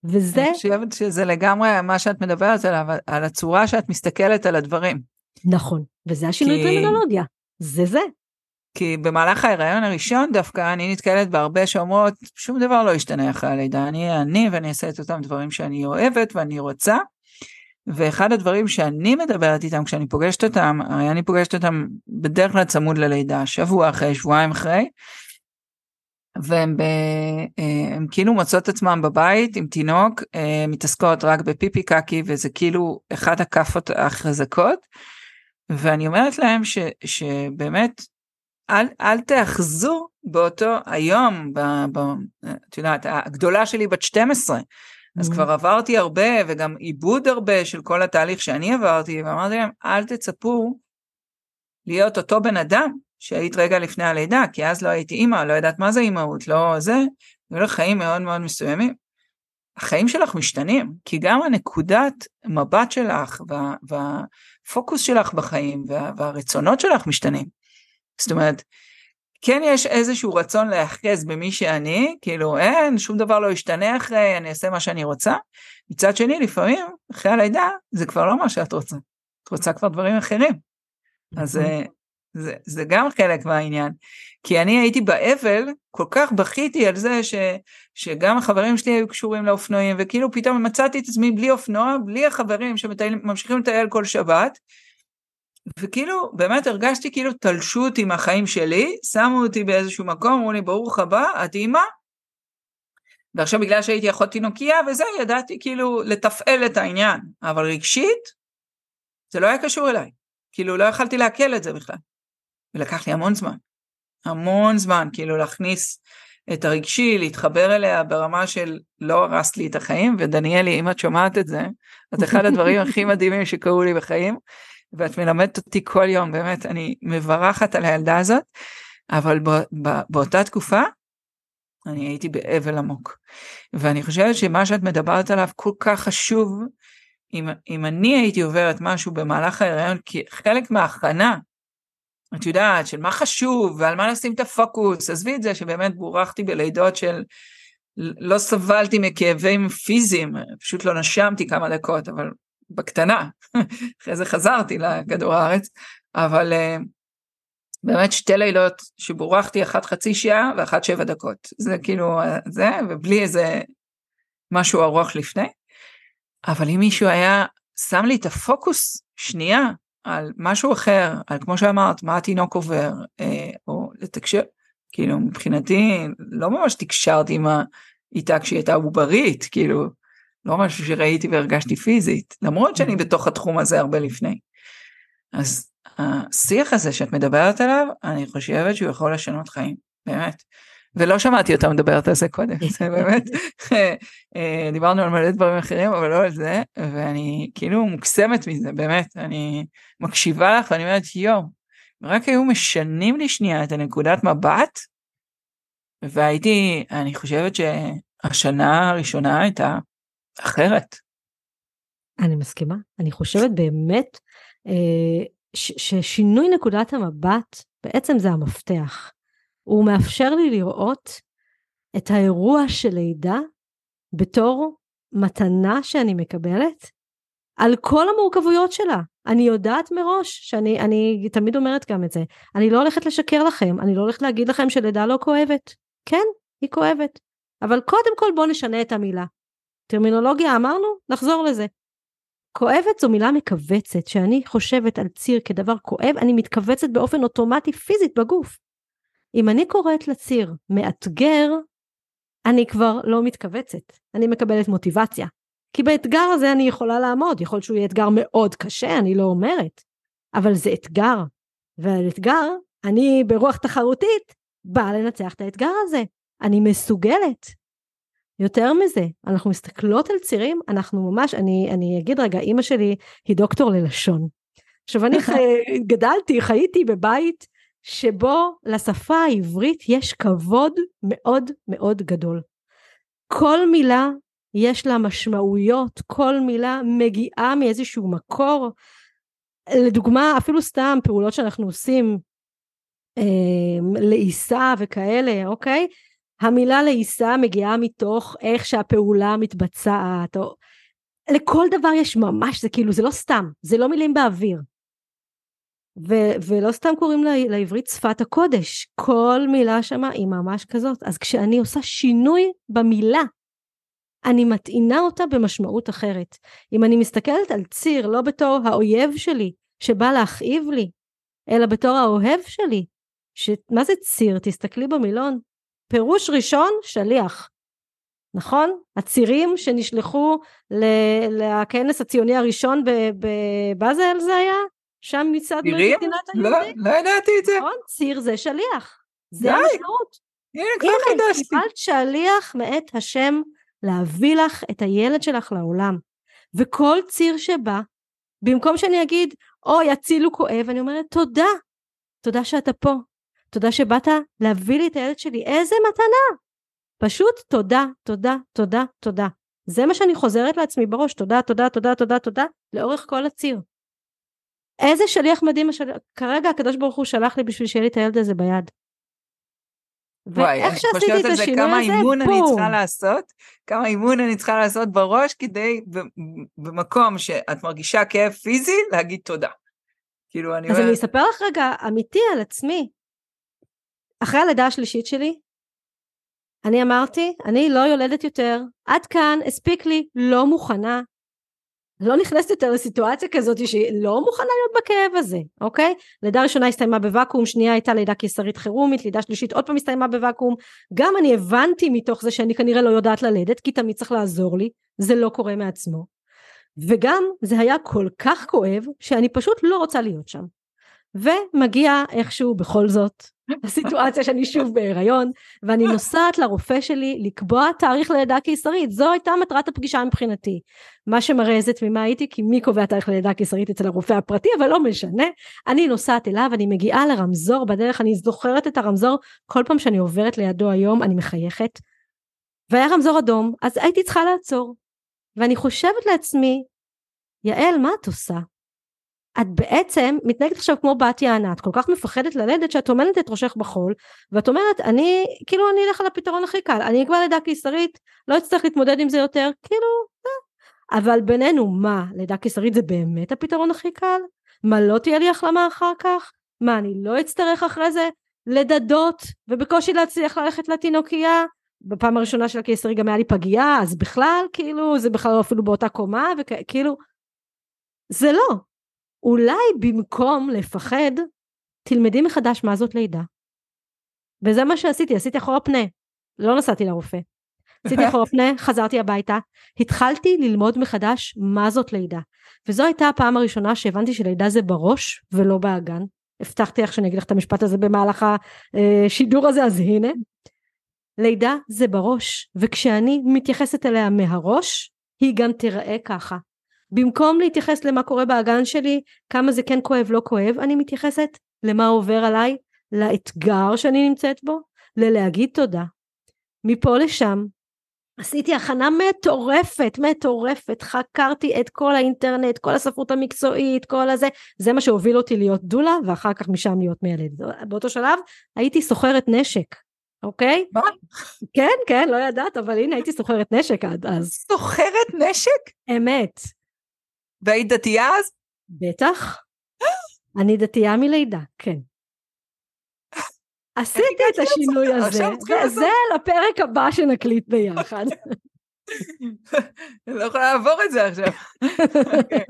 וזה... אני חושבת שזה לגמרי מה שאת מדברת עליו, על הצורה שאת מסתכלת על הדברים. נכון, וזה השינוי כי... טרמינולוגיה, זה זה. כי במהלך ההיריון הראשון דווקא אני נתקלת בהרבה שאומרות שום דבר לא ישתנה אחרי הלידה, אני אהיה אני ואני אעשה את אותם דברים שאני אוהבת ואני רוצה. ואחד הדברים שאני מדברת איתם כשאני פוגשת אותם, הרי אני פוגשת אותם בדרך כלל צמוד ללידה, שבוע אחרי, שבועיים אחרי, והן ב, אה, כאילו מוצאות עצמן בבית עם תינוק, אה, מתעסקות רק בפיפי קקי וזה כאילו אחד הכאפות החזקות. ואני אומרת להם ש, שבאמת אל, אל תאחזו באותו היום, ב, ב, את יודעת, הגדולה שלי בת 12, אז mm-hmm. כבר עברתי הרבה וגם עיבוד הרבה של כל התהליך שאני עברתי, ואמרתי להם, אל תצפו להיות אותו בן אדם שהיית רגע לפני הלידה, כי אז לא הייתי אימא, לא יודעת מה זה אימהות, לא זה, היו לך חיים מאוד מאוד מסוימים. החיים שלך משתנים, כי גם הנקודת מבט שלך וה, והפוקוס שלך בחיים וה, והרצונות שלך משתנים. זאת אומרת, כן יש איזשהו רצון להיאחז במי שאני, כאילו אין, שום דבר לא ישתנה אחרי, אני אעשה מה שאני רוצה. מצד שני, לפעמים, אחרי הלידה, זה כבר לא מה שאת רוצה. את רוצה כבר דברים אחרים. אז נכון. אה, זה, זה גם חלק מהעניין. כי אני הייתי באבל, כל כך בכיתי על זה ש, שגם החברים שלי היו קשורים לאופנועים, וכאילו פתאום מצאתי את עצמי בלי אופנוע, בלי החברים שממשיכים לטייל כל שבת, וכאילו באמת הרגשתי כאילו תלשות עם החיים שלי, שמו אותי באיזשהו מקום, אמרו לי ברוך הבא, את אימא. ועכשיו בגלל שהייתי אחות תינוקייה וזה, ידעתי כאילו לתפעל את העניין, אבל רגשית, זה לא היה קשור אליי. כאילו לא יכלתי לעכל את זה בכלל. ולקח לי המון זמן. המון זמן, כאילו להכניס את הרגשי, להתחבר אליה ברמה של לא הרסת לי את החיים, ודניאלי, אם את שומעת את זה, את אחד הדברים הכי מדהימים שקרו לי בחיים, ואת מלמדת אותי כל יום, באמת, אני מברכת על הילדה הזאת, אבל בא, בא, באותה תקופה, אני הייתי באבל עמוק. ואני חושבת שמה שאת מדברת עליו כל כך חשוב, אם, אם אני הייתי עוברת משהו במהלך ההיריון, כי חלק מההכנה, את יודעת, של מה חשוב ועל מה לשים את הפוקוס, עזבי את זה שבאמת בורכתי בלידות של לא סבלתי מכאבים פיזיים, פשוט לא נשמתי כמה דקות, אבל בקטנה, אחרי זה חזרתי לכדור הארץ, אבל uh, באמת שתי לילות שבורחתי, אחת חצי שעה ואחת שבע דקות, זה כאילו זה, ובלי איזה משהו ארוך לפני, אבל אם מישהו היה שם לי את הפוקוס שנייה על משהו אחר, על כמו שאמרת, מה התינוק עובר, אה, או לתקשר, כאילו מבחינתי לא ממש תקשרתי עם ה... איתה כשהיא הייתה עוברית, כאילו לא משהו שראיתי והרגשתי פיזית, למרות שאני mm-hmm. בתוך התחום הזה הרבה לפני. אז השיח הזה שאת מדברת עליו, אני חושבת שהוא יכול לשנות חיים, באמת. ולא שמעתי אותה מדברת על זה קודם, זה באמת, אה, דיברנו על מלא דברים אחרים, אבל לא על זה, ואני כאילו מוקסמת מזה, באמת, אני מקשיבה לך ואני אומרת, יואו, רק היו משנים לי שנייה את הנקודת מבט, והייתי, אני חושבת שהשנה הראשונה הייתה אחרת. אני מסכימה. אני חושבת באמת אה, ששינוי נקודת המבט בעצם זה המפתח. הוא מאפשר לי לראות את האירוע של לידה בתור מתנה שאני מקבלת על כל המורכבויות שלה. אני יודעת מראש שאני אני תמיד אומרת גם את זה. אני לא הולכת לשקר לכם, אני לא הולכת להגיד לכם שלידה לא כואבת. כן, היא כואבת. אבל קודם כל בואו נשנה את המילה. טרמינולוגיה אמרנו? נחזור לזה. כואבת זו מילה מכווצת, שאני חושבת על ציר כדבר כואב, אני מתכווצת באופן אוטומטי פיזית בגוף. אם אני קוראת לציר מאתגר, אני כבר לא מתכווצת, אני מקבלת מוטיבציה. כי באתגר הזה אני יכולה לעמוד, יכול להיות שהוא יהיה אתגר מאוד קשה, אני לא אומרת, אבל זה אתגר. ועל אתגר, אני ברוח תחרותית באה לנצח את האתגר הזה. אני מסוגלת. יותר מזה, אנחנו מסתכלות על צירים, אנחנו ממש, אני, אני אגיד רגע, אימא שלי היא דוקטור ללשון. עכשיו אני חי, גדלתי, חייתי בבית שבו לשפה העברית יש כבוד מאוד מאוד גדול. כל מילה יש לה משמעויות, כל מילה מגיעה מאיזשהו מקור. לדוגמה, אפילו סתם פעולות שאנחנו עושים אה, לעיסה וכאלה, אוקיי? המילה לעיסה מגיעה מתוך איך שהפעולה מתבצעת, או... לכל דבר יש ממש, זה כאילו, זה לא סתם, זה לא מילים באוויר. ו- ולא סתם קוראים לה, לעברית שפת הקודש, כל מילה שמה היא ממש כזאת. אז כשאני עושה שינוי במילה, אני מטעינה אותה במשמעות אחרת. אם אני מסתכלת על ציר לא בתור האויב שלי, שבא להכאיב לי, אלא בתור האוהב שלי, ש... מה זה ציר? תסתכלי במילון, פירוש ראשון, שליח. נכון? הצירים שנשלחו לכנס הציוני הראשון בבאזל זה היה? שם מצד מדינת היהודים? לא, לא ידעתי את זה. נכון? ציר זה שליח. זה המשמעות. הנה, כבר חידשתי. קיבלת שליח מאת השם להביא לך את הילד שלך לעולם. וכל ציר שבא, במקום שאני אגיד, אוי, הצילו כואב, אני אומרת, תודה. תודה שאתה פה. תודה שבאת להביא לי את הילד שלי. איזה מתנה. פשוט תודה, תודה, תודה, תודה. זה מה שאני חוזרת לעצמי בראש, תודה, תודה, תודה, תודה, תודה, לאורך כל הציר. איזה שליח מדהים, השל... כרגע הקדוש ברוך הוא שלח לי בשביל שיהיה לי את הילד הזה ביד. ואיך שעשיתי את השינוי כמה הזה, אימון בום. אני צריכה לעשות, כמה אימון אני צריכה לעשות בראש כדי במקום שאת מרגישה כאב פיזי, להגיד תודה. כאילו אני... אז אומר... אני אספר לך רגע אמיתי על עצמי. אחרי הלידה השלישית שלי, אני אמרתי, אני לא יולדת יותר, עד כאן, הספיק לי, לא מוכנה. לא נכנסת יותר לסיטואציה כזאת שהיא לא מוכנה להיות בכאב הזה, אוקיי? לידה ראשונה הסתיימה בוואקום, שנייה הייתה לידה קיסרית חירומית, לידה שלישית עוד פעם הסתיימה בוואקום. גם אני הבנתי מתוך זה שאני כנראה לא יודעת ללדת, כי תמיד צריך לעזור לי, זה לא קורה מעצמו. וגם זה היה כל כך כואב, שאני פשוט לא רוצה להיות שם. ומגיע איכשהו בכל זאת הסיטואציה שאני שוב בהיריון ואני נוסעת לרופא שלי לקבוע תאריך ללידה קיסרית. זו הייתה מטרת הפגישה מבחינתי. מה שמראה איזה תמימה הייתי כי מי קובע תאריך ללידה קיסרית אצל הרופא הפרטי אבל לא משנה. אני נוסעת אליו אני מגיעה לרמזור בדרך אני זוכרת את הרמזור. כל פעם שאני עוברת לידו היום אני מחייכת. והיה רמזור אדום אז הייתי צריכה לעצור. ואני חושבת לעצמי יעל מה את עושה את בעצם מתנהגת עכשיו כמו בת יענה, את כל כך מפחדת ללדת שאת טומנת את ראשך בחול, ואת אומרת, אני, כאילו אני אלך על הפתרון הכי קל, אני אקבע לידה קיסרית, לא אצטרך להתמודד עם זה יותר, כאילו, אה. אבל בינינו, מה, לידה קיסרית זה באמת הפתרון הכי קל? מה, לא תהיה לי החלמה אחר כך? מה, אני לא אצטרך אחרי זה לדדות, ובקושי להצליח ללכת לתינוקייה? בפעם הראשונה של הקיסרי גם היה לי פגייה, אז בכלל, כאילו, זה בכלל אפילו באותה קומה, וכאילו, זה לא, אולי במקום לפחד, תלמדי מחדש מה זאת לידה. וזה מה שעשיתי, עשיתי אחורה פנה. לא נסעתי לרופא. עשיתי אחורה פנה, חזרתי הביתה, התחלתי ללמוד מחדש מה זאת לידה. וזו הייתה הפעם הראשונה שהבנתי שלידה זה בראש ולא באגן. הבטחתי לך שאני אגיד לך את המשפט הזה במהלך השידור הזה, אז הנה. לידה זה בראש, וכשאני מתייחסת אליה מהראש, היא גם תיראה ככה. במקום להתייחס למה קורה באגן שלי, כמה זה כן כואב, לא כואב, אני מתייחסת למה עובר עליי, לאתגר שאני נמצאת בו, ללהגיד תודה. מפה לשם, עשיתי הכנה מטורפת, מטורפת, חקרתי את כל האינטרנט, כל הספרות המקצועית, כל הזה, זה מה שהוביל אותי להיות דולה, ואחר כך משם להיות מיילדת. באותו שלב הייתי סוחרת נשק, אוקיי? מה? כן, כן, לא ידעת, אבל הנה הייתי סוחרת נשק עד אז. סוחרת נשק? אמת. והיית דתייה אז? בטח. אני דתייה מלידה, כן. עשיתי את השינוי הזה, וזה לפרק הבא שנקליט ביחד. אני לא יכולה לעבור את זה עכשיו. אוקיי.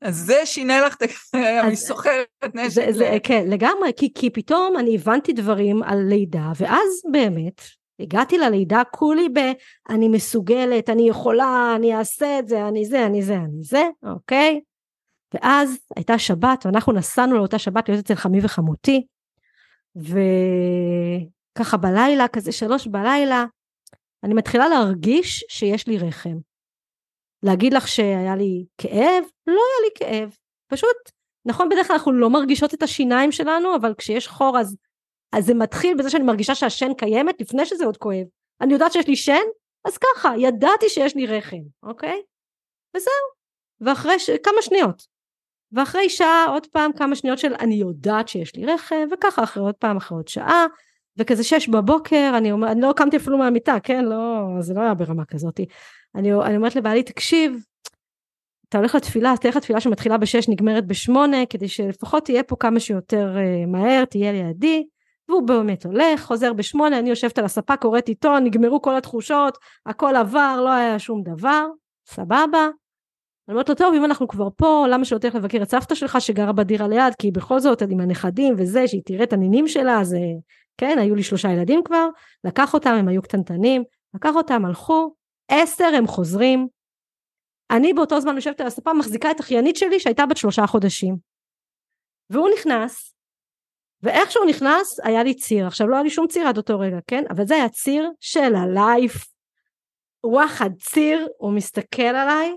אז זה שינה לך את הקריירה מסוחרת נשק. כן, לגמרי, כי פתאום אני הבנתי דברים על לידה, ואז באמת, הגעתי ללידה כולי ב... אני מסוגלת, אני יכולה, אני אעשה את זה, אני זה, אני זה, אני זה, אוקיי? ואז הייתה שבת, ואנחנו נסענו לאותה שבת להיות אצל חמי וחמותי, וככה בלילה, כזה שלוש בלילה, אני מתחילה להרגיש שיש לי רחם. להגיד לך שהיה לי כאב? לא היה לי כאב. פשוט, נכון, בדרך כלל אנחנו לא מרגישות את השיניים שלנו, אבל כשיש חור אז אז זה מתחיל בזה שאני מרגישה שהשן קיימת לפני שזה עוד כואב. אני יודעת שיש לי שן, אז ככה, ידעתי שיש לי רחם, אוקיי? וזהו. ואחרי ש... כמה שניות. ואחרי שעה עוד פעם כמה שניות של אני יודעת שיש לי רחם, וככה אחרי עוד פעם אחרי עוד שעה, וכזה שש בבוקר, אני, אומר, אני לא קמתי אפילו מהמיטה, כן? לא, זה לא היה ברמה כזאתי. אני, אני אומרת לבעלי, תקשיב, אתה הולך לתפילה, אז תלך לתפילה שמתחילה בשש, נגמרת בשמונה, כדי שלפחות תהיה פה כמה שיותר uh, מהר, תהיה לידי. והוא באמת הולך, חוזר בשמונה, אני יושבת על הספה, קוראת עיתון, נגמרו כל התחושות, הכל עבר, לא היה שום דבר, סבבה. אני אומרת לו, טוב, אם אנחנו כבר פה, למה שלא תלך לבקר את סבתא שלך שגרה בדירה ליד, כי בכל זאת, עם הנכדים וזה, שהיא תראה את הנינים שלה, אז כן, היו לי שלושה ילדים כבר, לקח אותם, הם היו קטנטנים, לקח אותם, הלכו, עשר הם חוזרים. אני באותו זמן יושבת על הספה, מחזיקה את אחיינית שלי שהייתה בת שלושה חודשים. והוא נכנס, ואיך שהוא נכנס, היה לי ציר. עכשיו, לא היה לי שום ציר עד אותו רגע, כן? אבל זה היה ציר של הלייף. וואחד ציר, הוא מסתכל עליי,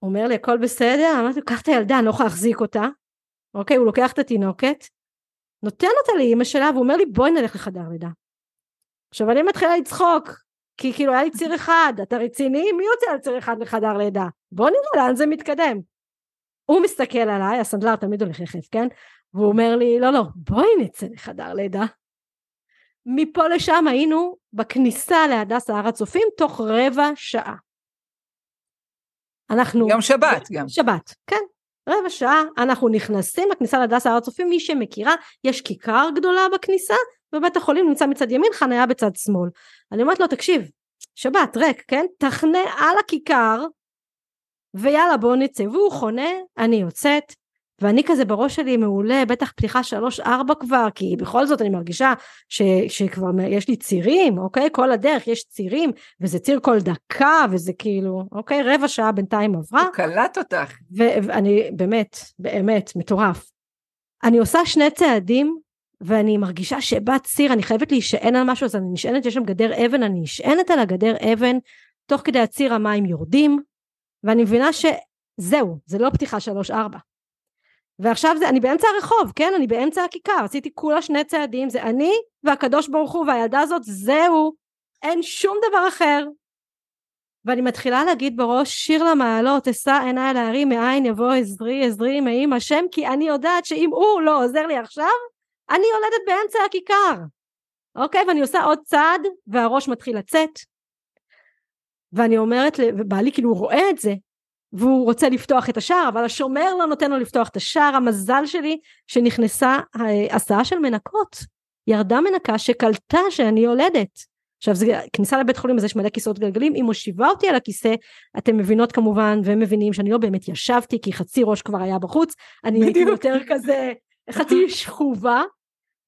הוא אומר לי, הכל בסדר? אמרתי לו, קח את הילדה, אני לא יכולה להחזיק אותה. אוקיי, הוא לוקח את התינוקת, נותן אותה לאימא שלה, והוא אומר לי, בואי נלך לחדר לידה. עכשיו, אני מתחילה לצחוק, כי כאילו היה לי ציר אחד, אתה רציני? מי יוצא על ציר אחד לחדר לידה? בוא נראה לאן זה מתקדם. הוא מסתכל עליי, הסנדלר תמיד הולך יחף, כן? והוא אומר לי, לא, לא, בואי נצא לחדר לידה. מפה לשם היינו בכניסה להדסה הר הצופים תוך רבע שעה. אנחנו... יום שבת גם. שבת, כן. רבע שעה אנחנו נכנסים לכניסה להדסה הר הצופים, מי שמכירה, יש כיכר גדולה בכניסה, ובית החולים נמצא מצד ימין, חניה בצד שמאל. אני אומרת לו, תקשיב, שבת, ריק, כן? תחנה על הכיכר, ויאללה בוא נצא. והוא חונה, אני יוצאת, ואני כזה בראש שלי מעולה, בטח פתיחה שלוש ארבע כבר, כי בכל זאת אני מרגישה ש, שכבר יש לי צירים, אוקיי? כל הדרך יש צירים, וזה ציר כל דקה, וזה כאילו, אוקיי? רבע שעה בינתיים עברה. הוא קלט אותך. ואני באמת, באמת, מטורף. אני עושה שני צעדים, ואני מרגישה שבת ציר, אני חייבת להישען על משהו, אז אני נשענת, יש שם גדר אבן, אני נשענת על הגדר אבן, תוך כדי הציר המים יורדים, ואני מבינה שזהו, זה לא פתיחה שלוש ארבע. ועכשיו זה, אני באמצע הרחוב, כן? אני באמצע הכיכר, עשיתי כולה שני צעדים, זה אני והקדוש ברוך הוא והילדה הזאת, זהו, אין שום דבר אחר. ואני מתחילה להגיד בראש, שיר למעלות, אשא עיניי להרים מאין יבוא עזרי, עזרי מעם השם, כי אני יודעת שאם הוא לא עוזר לי עכשיו, אני יולדת באמצע הכיכר. אוקיי? ואני עושה עוד צעד, והראש מתחיל לצאת. ואני אומרת, ובעלי כאילו רואה את זה, והוא רוצה לפתוח את השער אבל השומר לא נותן לו לפתוח את השער. המזל שלי שנכנסה אה, הסעה של מנקות. ירדה מנקה שקלטה שאני יולדת. עכשיו זה כניסה לבית חולים אז יש מלא כיסאות גלגלים היא מושיבה אותי על הכיסא. אתם מבינות כמובן והם מבינים שאני לא באמת ישבתי כי חצי ראש כבר היה בחוץ. אני הייתי יותר כזה חצי שכובה.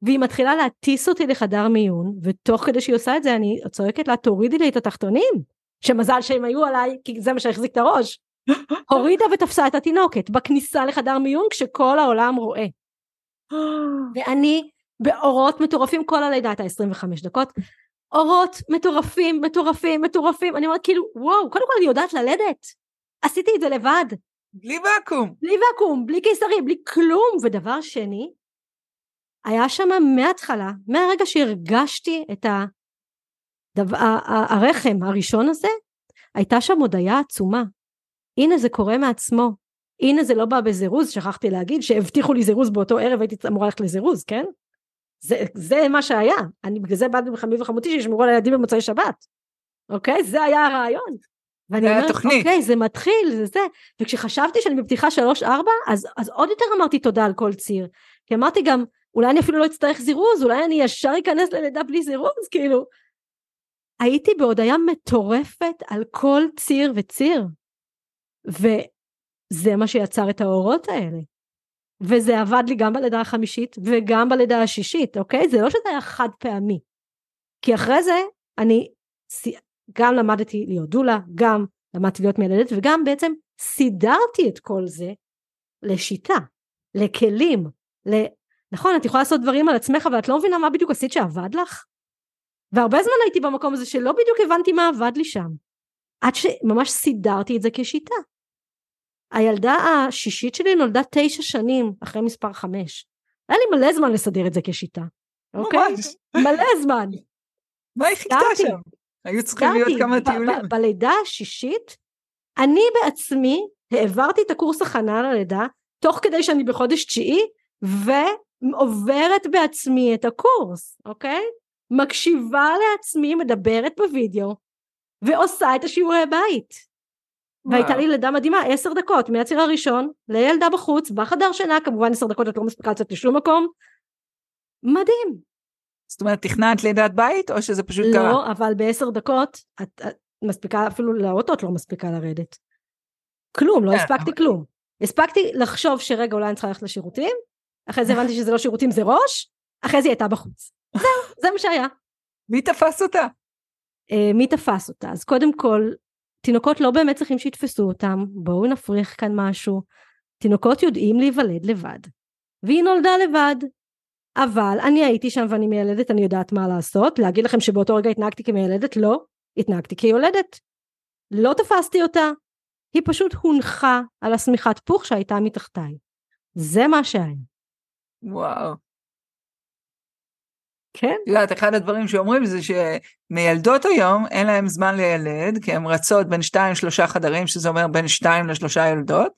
והיא מתחילה להטיס אותי לחדר מיון ותוך כדי שהיא עושה את זה אני צועקת לה תורידי לי את התחתונים. שמזל שהם היו עליי כי זה מה שהחזיק את הראש הורידה ותפסה את התינוקת בכניסה לחדר מיון כשכל העולם רואה. ואני באורות מטורפים כל הלידה הייתה 25 דקות אורות מטורפים מטורפים מטורפים. אני אומרת כאילו וואו קודם כל אני יודעת ללדת. עשיתי את זה לבד. בלי ואקום. בלי ואקום בלי קיסרי בלי כלום. ודבר שני היה שם מההתחלה מהרגע שהרגשתי את הדבר, הרחם הראשון הזה הייתה שם הודיה עצומה הנה זה קורה מעצמו, הנה זה לא בא בזירוז, שכחתי להגיד שהבטיחו לי זירוז באותו ערב הייתי אמורה ללכת לזירוז, כן? זה, זה מה שהיה, אני בגלל זה באתי בחמי וחמותי שישמרו על הילדים במוצאי שבת, אוקיי? זה היה הרעיון. ואני אומרת, תוכנית. אוקיי, זה מתחיל, זה זה. וכשחשבתי שאני בפתיחה שלוש-ארבע, אז, אז עוד יותר אמרתי תודה על כל ציר. כי אמרתי גם, אולי אני אפילו לא אצטרך זירוז, אולי אני ישר אכנס ללידה בלי זירוז, כאילו. הייתי בהודיה מטורפת על כל ציר וציר. וזה מה שיצר את האורות האלה. וזה עבד לי גם בלידה החמישית וגם בלידה השישית, אוקיי? זה לא שזה היה חד פעמי. כי אחרי זה אני גם למדתי להיות דולה, גם למדתי להיות מילדת וגם בעצם סידרתי את כל זה לשיטה, לכלים, ל... נכון, את יכולה לעשות דברים על עצמך אבל את לא מבינה מה בדיוק עשית שעבד לך? והרבה זמן הייתי במקום הזה שלא בדיוק הבנתי מה עבד לי שם. עד שממש סידרתי את זה כשיטה. הילדה השישית שלי נולדה תשע שנים אחרי מספר חמש. היה לי מלא זמן לסדר את זה כשיטה. אוקיי? מלא זמן. מה היא חיכתה שם? היו צריכים להיות כמה טיולים. בלידה השישית, אני בעצמי העברתי את הקורס הכנה ללידה, תוך כדי שאני בחודש תשיעי, ועוברת בעצמי את הקורס, אוקיי? מקשיבה לעצמי, מדברת בווידאו, ועושה את השיעורי בית. והייתה לי לידה מדהימה עשר דקות מהציר הראשון לילדה בחוץ בחדר שינה כמובן עשר דקות את לא מספיקה לצאת לשום מקום מדהים. זאת אומרת תכננת לידת בית או שזה פשוט לא, קרה? לא אבל בעשר דקות את, את מספיקה אפילו לאוטו את לא מספיקה לרדת. כלום, לא כן, הספקתי כלום. הספקתי לחשוב שרגע אולי אני צריכה ללכת לשירותים, אחרי זה הבנתי שזה לא שירותים זה ראש, אחרי זה היא הייתה בחוץ. זהו, זה מה שהיה. מי תפס אותה? Uh, מי תפס אותה? אז קודם כל, תינוקות לא באמת צריכים שיתפסו אותם, בואו נפריך כאן משהו. תינוקות יודעים להיוולד לבד. והיא נולדה לבד. אבל אני הייתי שם ואני מיילדת, אני יודעת מה לעשות. להגיד לכם שבאותו רגע התנהגתי כמיילדת? לא. התנהגתי כיולדת. לא תפסתי אותה. היא פשוט הונחה על השמיכת פוך שהייתה מתחתיי. זה מה שהיה. וואו. כן. את יודעת, אחד הדברים שאומרים זה שמילדות היום אין להם זמן לילד, כי הן רצות בין שתיים שלושה חדרים, שזה אומר בין שתיים לשלושה ילדות,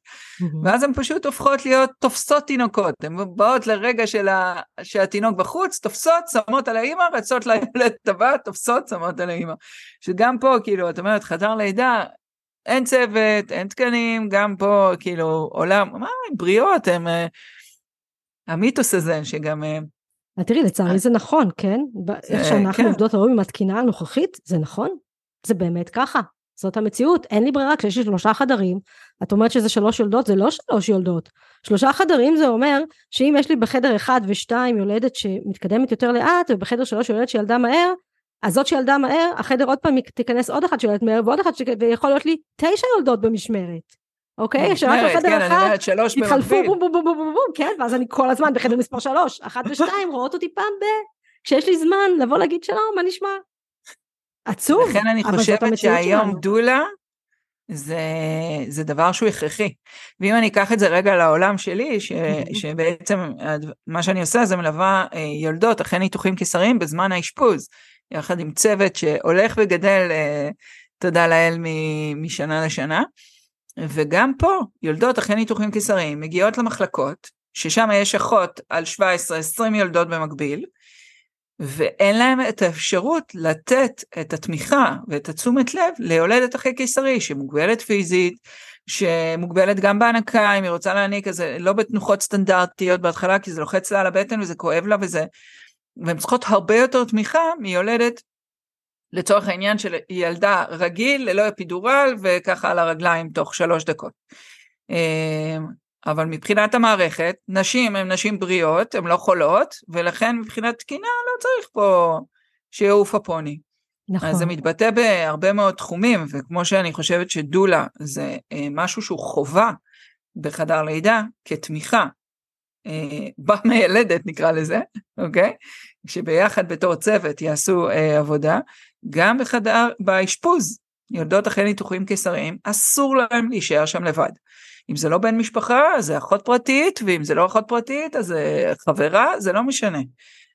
ואז הן פשוט הופכות להיות תופסות תינוקות. הן באות לרגע של ה... שהתינוק בחוץ, תופסות, שמות על האימא, רצות לילד הבא, תופסות, שמות על האימא. שגם פה, כאילו, את אומרת, חדר לידה, אין צוות, אין תקנים, גם פה, כאילו, עולם, מה, בריאות, הם... אה, המיתוס הזה, שגם... אה, תראי, לצערי זה נכון, כן? איך שאנחנו כן. עובדות היום עם התקינה הנוכחית, זה נכון? זה באמת ככה. זאת המציאות, אין לי ברירה, כשיש לי שלושה חדרים, את אומרת שזה שלוש יולדות, זה לא שלוש יולדות. שלושה חדרים זה אומר שאם יש לי בחדר אחד ושתיים יולדת שמתקדמת יותר לאט, ובחדר שלוש יולדת שילדה מהר, אז זאת שילדה מהר, החדר עוד פעם תיכנס עוד אחת שיולדת מהר, ועוד אחת, ש... ויכול להיות לי תשע יולדות במשמרת. אוקיי? שרק בחדר כן, אחד התחלפו בום בום בום בום בום בום, כן, ואז אני כל הזמן בחדר מספר שלוש, אחת ושתיים רואות אותי פעם ב... כשיש לי זמן לבוא להגיד שלום, מה נשמע? עצוב, לכן אני חושבת שהיום דולה זה, זה דבר שהוא הכרחי. ואם אני אקח את זה רגע לעולם שלי, ש, שבעצם מה שאני עושה זה מלווה אה, יולדות אחרי ניתוחים קיסריים בזמן האשפוז, יחד עם צוות שהולך וגדל, אה, תודה לאל, משנה לשנה. וגם פה, יולדות אחרי ניתוחים קיסריים מגיעות למחלקות, ששם יש אחות על 17-20 יולדות במקביל, ואין להם את האפשרות לתת את התמיכה ואת התשומת לב ליולדת אחרי קיסרי שמוגבלת פיזית, שמוגבלת גם בהנקה, אם היא רוצה להעניק, אז לא בתנוחות סטנדרטיות בהתחלה, כי זה לוחץ לה על הבטן וזה כואב לה וזה, והן צריכות הרבה יותר תמיכה מיולדת לצורך העניין של ילדה רגיל ללא אפידורל וככה על הרגליים תוך שלוש דקות. אמ, אבל מבחינת המערכת, נשים הן נשים בריאות, הן לא חולות, ולכן מבחינת תקינה לא צריך פה שיעוף הפוני. נכון. אז זה מתבטא בהרבה מאוד תחומים, וכמו שאני חושבת שדולה זה אה, משהו שהוא חובה בחדר לידה כתמיכה אה, במיילדת נקרא לזה, אוקיי? שביחד בתור צוות יעשו אה, עבודה, גם בחדר, באשפוז, יולדות אחרי ניתוחים קיסריים, אסור להם להישאר שם לבד. אם זה לא בן משפחה, אז זה אחות פרטית, ואם זה לא אחות פרטית, אז זה חברה, זה לא משנה.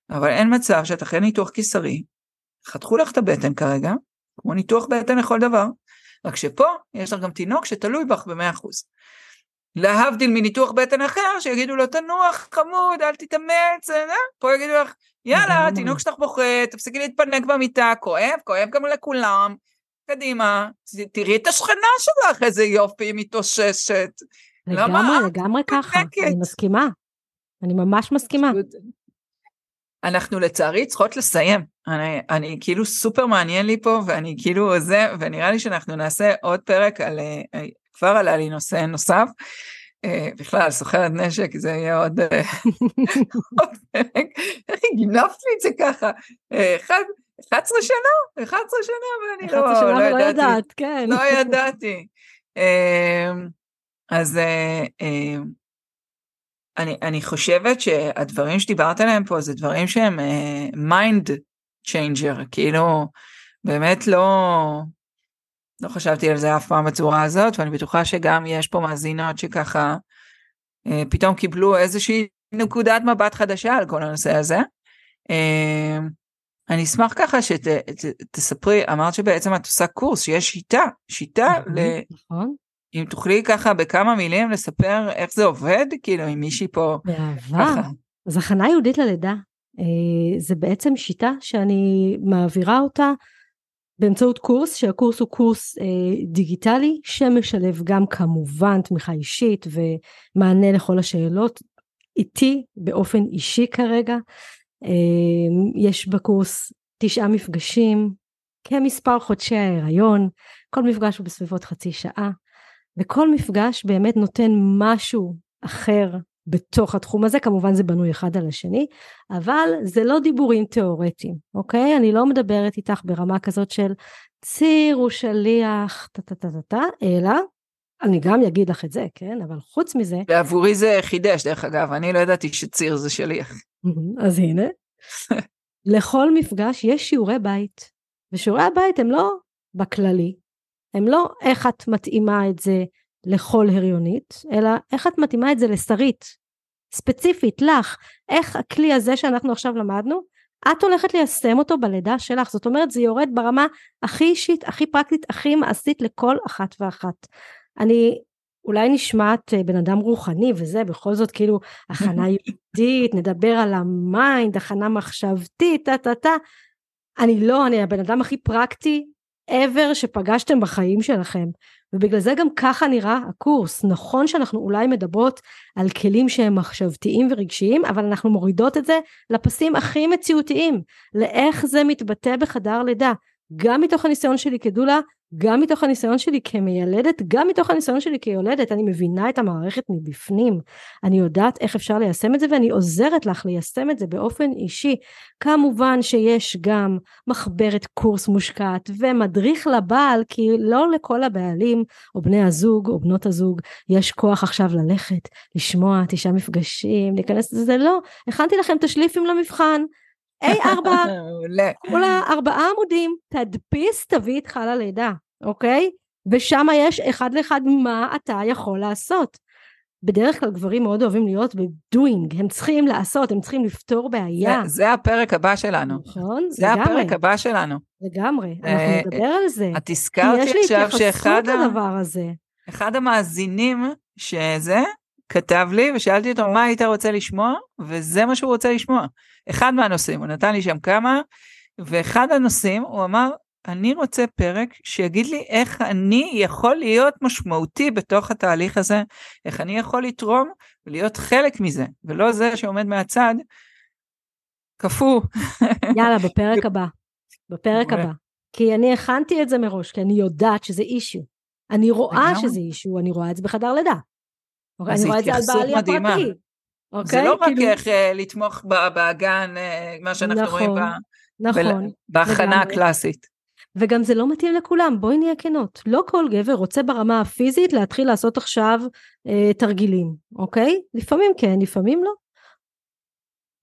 אבל אין מצב שאת אחרי ניתוח קיסרי, חתכו לך את הבטן כרגע, כמו ניתוח בטן לכל דבר, רק שפה יש לך גם תינוק שתלוי בך במאה אחוז. להבדיל מניתוח בטן אחר, שיגידו לו תנוח חמוד, אל תתאמץ, אה? פה יגידו לך, יאללה, תינוק שלך בוכה, תפסיקי להתפנק במיטה, כואב, כואב גם לכולם, קדימה, תראי את השכנה שלך, איזה יופי, היא מתאוששת. לגמרי, לגמרי ככה, אני מסכימה. אני ממש מסכימה. אנחנו לצערי צריכות לסיים. אני, אני כאילו סופר מעניין לי פה, ואני כאילו זה, ונראה לי שאנחנו נעשה עוד פרק על, אה, כבר עלה לי נושא נוסף. אה, בכלל, סוחרת נשק, זה יהיה עוד. איך גינבת לי את זה ככה? 11 אה, שנה? 11 שנה, ואני לא, לא, לא ידעתי. לא ידעת, כן. לא ידעתי. אמ, אז אמ, אני, אני חושבת שהדברים שדיברת עליהם פה זה דברים שהם mind changer, כאילו באמת לא, לא חשבתי על זה אף פעם בצורה הזאת, ואני בטוחה שגם יש פה מאזינות שככה אה, פתאום קיבלו איזושהי נקודת מבט חדשה על כל הנושא הזה. אה, אני אשמח ככה שתספרי, שת, אמרת שבעצם את עושה קורס, שיש שיטה, שיטה, נכון, ל... נכון. אם תוכלי ככה בכמה מילים לספר איך זה עובד, כאילו עם מישהי פה. באהבה. אז הכנה יהודית ללידה, אה, זה בעצם שיטה שאני מעבירה אותה באמצעות קורס, שהקורס הוא קורס אה, דיגיטלי שמשלב גם כמובן תמיכה אישית ומענה לכל השאלות איתי באופן אישי כרגע. אה, יש בקורס תשעה מפגשים כמספר חודשי ההיריון, כל מפגש הוא בסביבות חצי שעה, וכל מפגש באמת נותן משהו אחר בתוך התחום הזה, כמובן זה בנוי אחד על השני, אבל זה לא דיבורים תיאורטיים, אוקיי? אני לא מדברת איתך ברמה כזאת של ציר הוא שליח, טה-טה-טה-טה, אלא אני גם אגיד לך את זה, כן? אבל חוץ מזה... ועבורי זה חידש, דרך אגב, אני לא ידעתי שציר זה שליח. אז הנה. לכל מפגש יש שיעורי בית, ושיעורי הבית הם לא בכללי, הם, לא איך את מתאימה את זה לכל הריונית, אלא איך את מתאימה את זה לשרית, ספציפית לך, איך הכלי הזה שאנחנו עכשיו למדנו, את הולכת ליישם אותו בלידה שלך, זאת אומרת זה יורד ברמה הכי אישית, הכי פרקטית, הכי מעשית לכל אחת ואחת. אני אולי נשמעת אה, בן אדם רוחני וזה, בכל זאת כאילו הכנה יהודית, נדבר על ה mind, הכנה מחשבתית, טה טה טה. אני לא, אני הבן אדם הכי פרקטי ever שפגשתם בחיים שלכם. ובגלל זה גם ככה נראה הקורס. נכון שאנחנו אולי מדברות על כלים שהם מחשבתיים ורגשיים, אבל אנחנו מורידות את זה לפסים הכי מציאותיים, לאיך זה מתבטא בחדר לידה. גם מתוך הניסיון שלי כדולה, גם מתוך הניסיון שלי כמיילדת, גם מתוך הניסיון שלי כיולדת, אני מבינה את המערכת מבפנים. אני יודעת איך אפשר ליישם את זה ואני עוזרת לך ליישם את זה באופן אישי. כמובן שיש גם מחברת קורס מושקעת ומדריך לבעל, כי לא לכל הבעלים או בני הזוג או בנות הזוג יש כוח עכשיו ללכת, לשמוע תשעה מפגשים, להיכנס לזה, לא, הכנתי לכם את השליפים למבחן. A4, כולה ארבעה עמודים, תדפיס, תביא איתך ללידה, אוקיי? ושם יש אחד לאחד מה אתה יכול לעשות. בדרך כלל גברים מאוד אוהבים להיות בדוינג, הם צריכים לעשות, הם צריכים לפתור בעיה. זה, זה הפרק הבא שלנו. נכון, זה לגמרי. זה הפרק הבא שלנו. לגמרי, אנחנו אה, נדבר על זה. את הזכרת עכשיו שאחד הדבר הזה. אחד המאזינים שזה, כתב לי ושאלתי אותו מה היית רוצה לשמוע, וזה מה שהוא רוצה לשמוע. אחד מהנושאים, הוא נתן לי שם כמה, ואחד הנושאים, הוא אמר, אני רוצה פרק שיגיד לי איך אני יכול להיות משמעותי בתוך התהליך הזה, איך אני יכול לתרום ולהיות חלק מזה, ולא זה שעומד מהצד, קפוא. יאללה, בפרק הבא. בפרק הבא. כי אני הכנתי את זה מראש, כי אני יודעת שזה אישיו. אני רואה שזה אישיו, אני רואה את זה בחדר לידה. אוקיי, אני רואה את זה על בעלי הפרטי. אוקיי? זה לא רק כאילו... איך uh, לתמוך באגן, uh, מה שאנחנו נכון, רואים ב... נכון, בהכנה הקלאסית. וגם זה לא מתאים לכולם, בואי נהיה כנות. לא כל גבר רוצה ברמה הפיזית להתחיל לעשות עכשיו uh, תרגילים, אוקיי? לפעמים כן, לפעמים לא.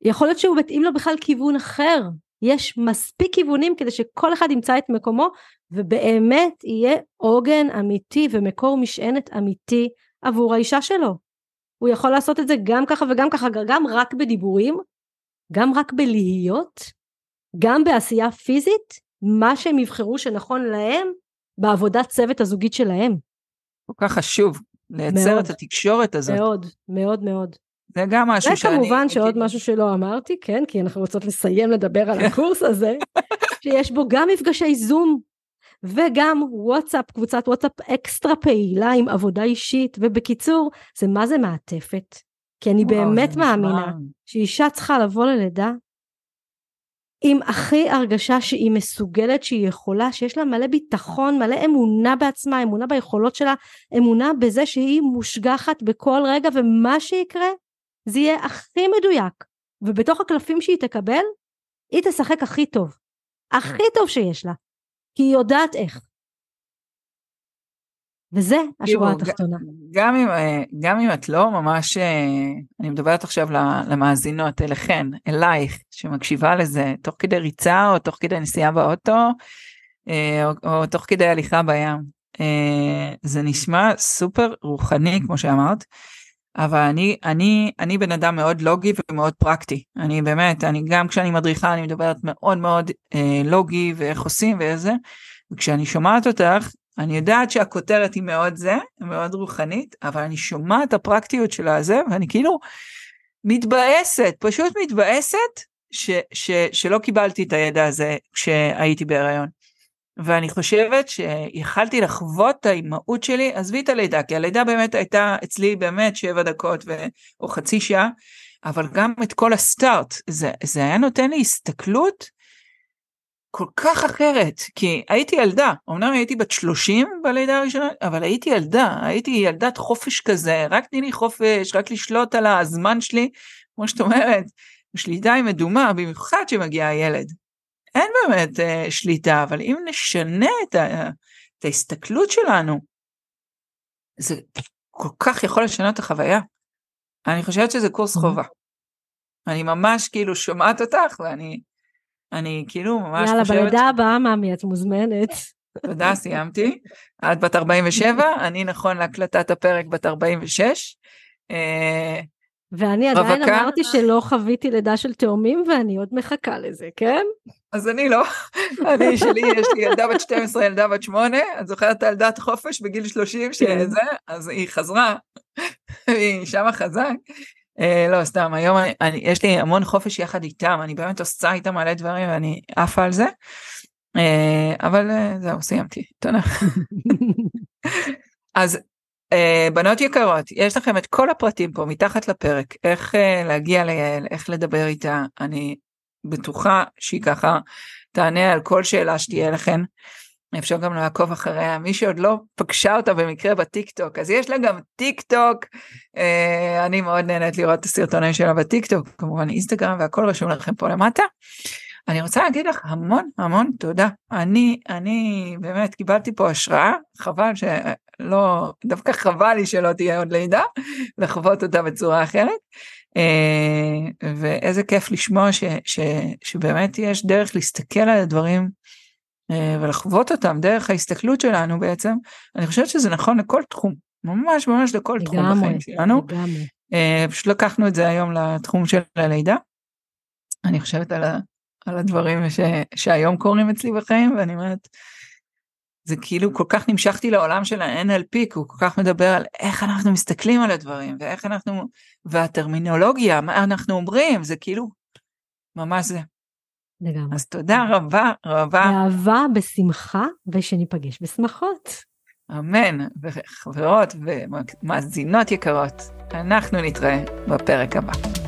יכול להיות שהוא מתאים לו בכלל כיוון אחר. יש מספיק כיוונים כדי שכל אחד ימצא את מקומו, ובאמת יהיה עוגן אמיתי ומקור משענת אמיתי עבור האישה שלו. הוא יכול לעשות את זה גם ככה וגם ככה, גם רק בדיבורים, גם רק בלהיות, גם בעשייה פיזית, מה שהם יבחרו שנכון להם בעבודת צוות הזוגית שלהם. כל כך חשוב לייצר מאוד, את התקשורת הזאת. מאוד, מאוד מאוד. זה גם משהו שאני... וכמובן שעוד כאילו... משהו שלא אמרתי, כן, כי אנחנו רוצות לסיים לדבר על הקורס הזה, שיש בו גם מפגשי זום וגם וואטסאפ, קבוצת וואטסאפ אקסטרה פעילה עם עבודה אישית, ובקיצור, זה מה זה מעטפת. כי אני וואו, באמת מאמינה שאישה צריכה לבוא ללידה עם הכי הרגשה שהיא מסוגלת, שהיא יכולה, שיש לה מלא ביטחון, מלא אמונה בעצמה, אמונה ביכולות שלה, אמונה בזה שהיא מושגחת בכל רגע, ומה שיקרה, זה יהיה הכי מדויק. ובתוך הקלפים שהיא תקבל, היא תשחק הכי טוב. הכי טוב שיש לה. כי היא יודעת איך. וזה השורה התחתונה. גם אם, אה, גם אם את לא ממש, אה, אני מדברת עכשיו למאזינות, אליכן, אלייך, שמקשיבה לזה, תוך כדי ריצה או תוך כדי נסיעה באוטו, אה, או, או תוך כדי הליכה בים. זה נשמע סופר רוחני, כמו שאמרת, אבל אני, אני, אני בן אדם מאוד לוגי ומאוד פרקטי. אני באמת, אני גם כשאני מדריכה, אני מדברת מאוד מאוד אה, לוגי ואיך עושים ואיזה, וכשאני שומעת אותך, אני יודעת שהכותרת היא מאוד זה, מאוד רוחנית, אבל אני שומעת הפרקטיות של הזה, ואני כאילו מתבאסת, פשוט מתבאסת ש, ש, שלא קיבלתי את הידע הזה כשהייתי בהיריון. ואני חושבת שיכלתי לחוות את האימהות שלי, עזבי את הלידה, כי הלידה באמת הייתה אצלי באמת שבע דקות ו... או חצי שעה, אבל גם את כל הסטארט, זה, זה היה נותן לי הסתכלות כל כך אחרת, כי הייתי ילדה, אמנם הייתי בת 30 בלידה הראשונה, אבל הייתי ילדה, הייתי ילדת חופש כזה, רק תני לי חופש, רק לשלוט על הזמן שלי, כמו שאת אומרת, שליטה היא מדומה, במיוחד שמגיע הילד. אין באמת uh, שליטה, אבל אם נשנה את, ה, את ההסתכלות שלנו, זה כל כך יכול לשנות את החוויה. אני חושבת שזה קורס חובה. אני ממש כאילו שומעת אותך ואני אני כאילו ממש יאללה, חושבת... יאללה, בלידה הבאה, מאמי, את מוזמנת. תודה, סיימתי. את בת 47, אני נכון להקלטת הפרק בת 46. אה, ואני עדיין רווקה. אמרתי שלא חוויתי לידה של תאומים ואני עוד מחכה לזה, כן? אז אני לא. אני שלי, יש לי ילדה בת 12, ילדה בת 8, את זוכרת את ילדת חופש בגיל 30 כן. שזה, אז היא חזרה, היא שמה חזק. אה, לא, סתם, היום אני, אני, יש לי המון חופש יחד איתם, אני באמת עושה איתם מלא דברים ואני עפה על זה. אה, אבל אה, זהו, סיימתי, תודה. אז אה, בנות יקרות, יש לכם את כל הפרטים פה מתחת לפרק, איך אה, להגיע ליעל, איך לדבר איתה, אני בטוחה שהיא ככה תענה על כל שאלה שתהיה לכם. אפשר גם לעקוב אחריה, מי שעוד לא פגשה אותה במקרה בטיקטוק, אז יש לה גם טיקטוק, אה, אני מאוד נהנית לראות את הסרטונים שלה בטיקטוק, כמובן אינסטגרם והכל רשום לכם פה למטה. אני רוצה להגיד לך המון המון תודה, אני, אני באמת קיבלתי פה השראה, חבל שלא, דווקא חבל לי שלא תהיה עוד לידה, לחוות אותה בצורה אחרת. אה, ואיזה כיף לשמוע ש, ש, שבאמת יש דרך להסתכל על הדברים אה, ולחוות אותם דרך ההסתכלות שלנו בעצם, אני חושבת שזה נכון לכל תחום, ממש ממש לכל תחום בחיים שלנו. לגמרי. אה, פשוט לקחנו את זה היום לתחום של הלידה. אני חושבת על, על הדברים ש, שהיום קורים אצלי בחיים, ואני אומרת, זה כאילו כל כך נמשכתי לעולם של ה-NLP, כי הוא כל כך מדבר על איך אנחנו מסתכלים על הדברים, ואיך אנחנו, והטרמינולוגיה, מה אנחנו אומרים, זה כאילו, ממש זה. לגמרי. אז תודה רבה רבה. באהבה, בשמחה, ושניפגש בשמחות. אמן, וחברות ומאזינות יקרות, אנחנו נתראה בפרק הבא.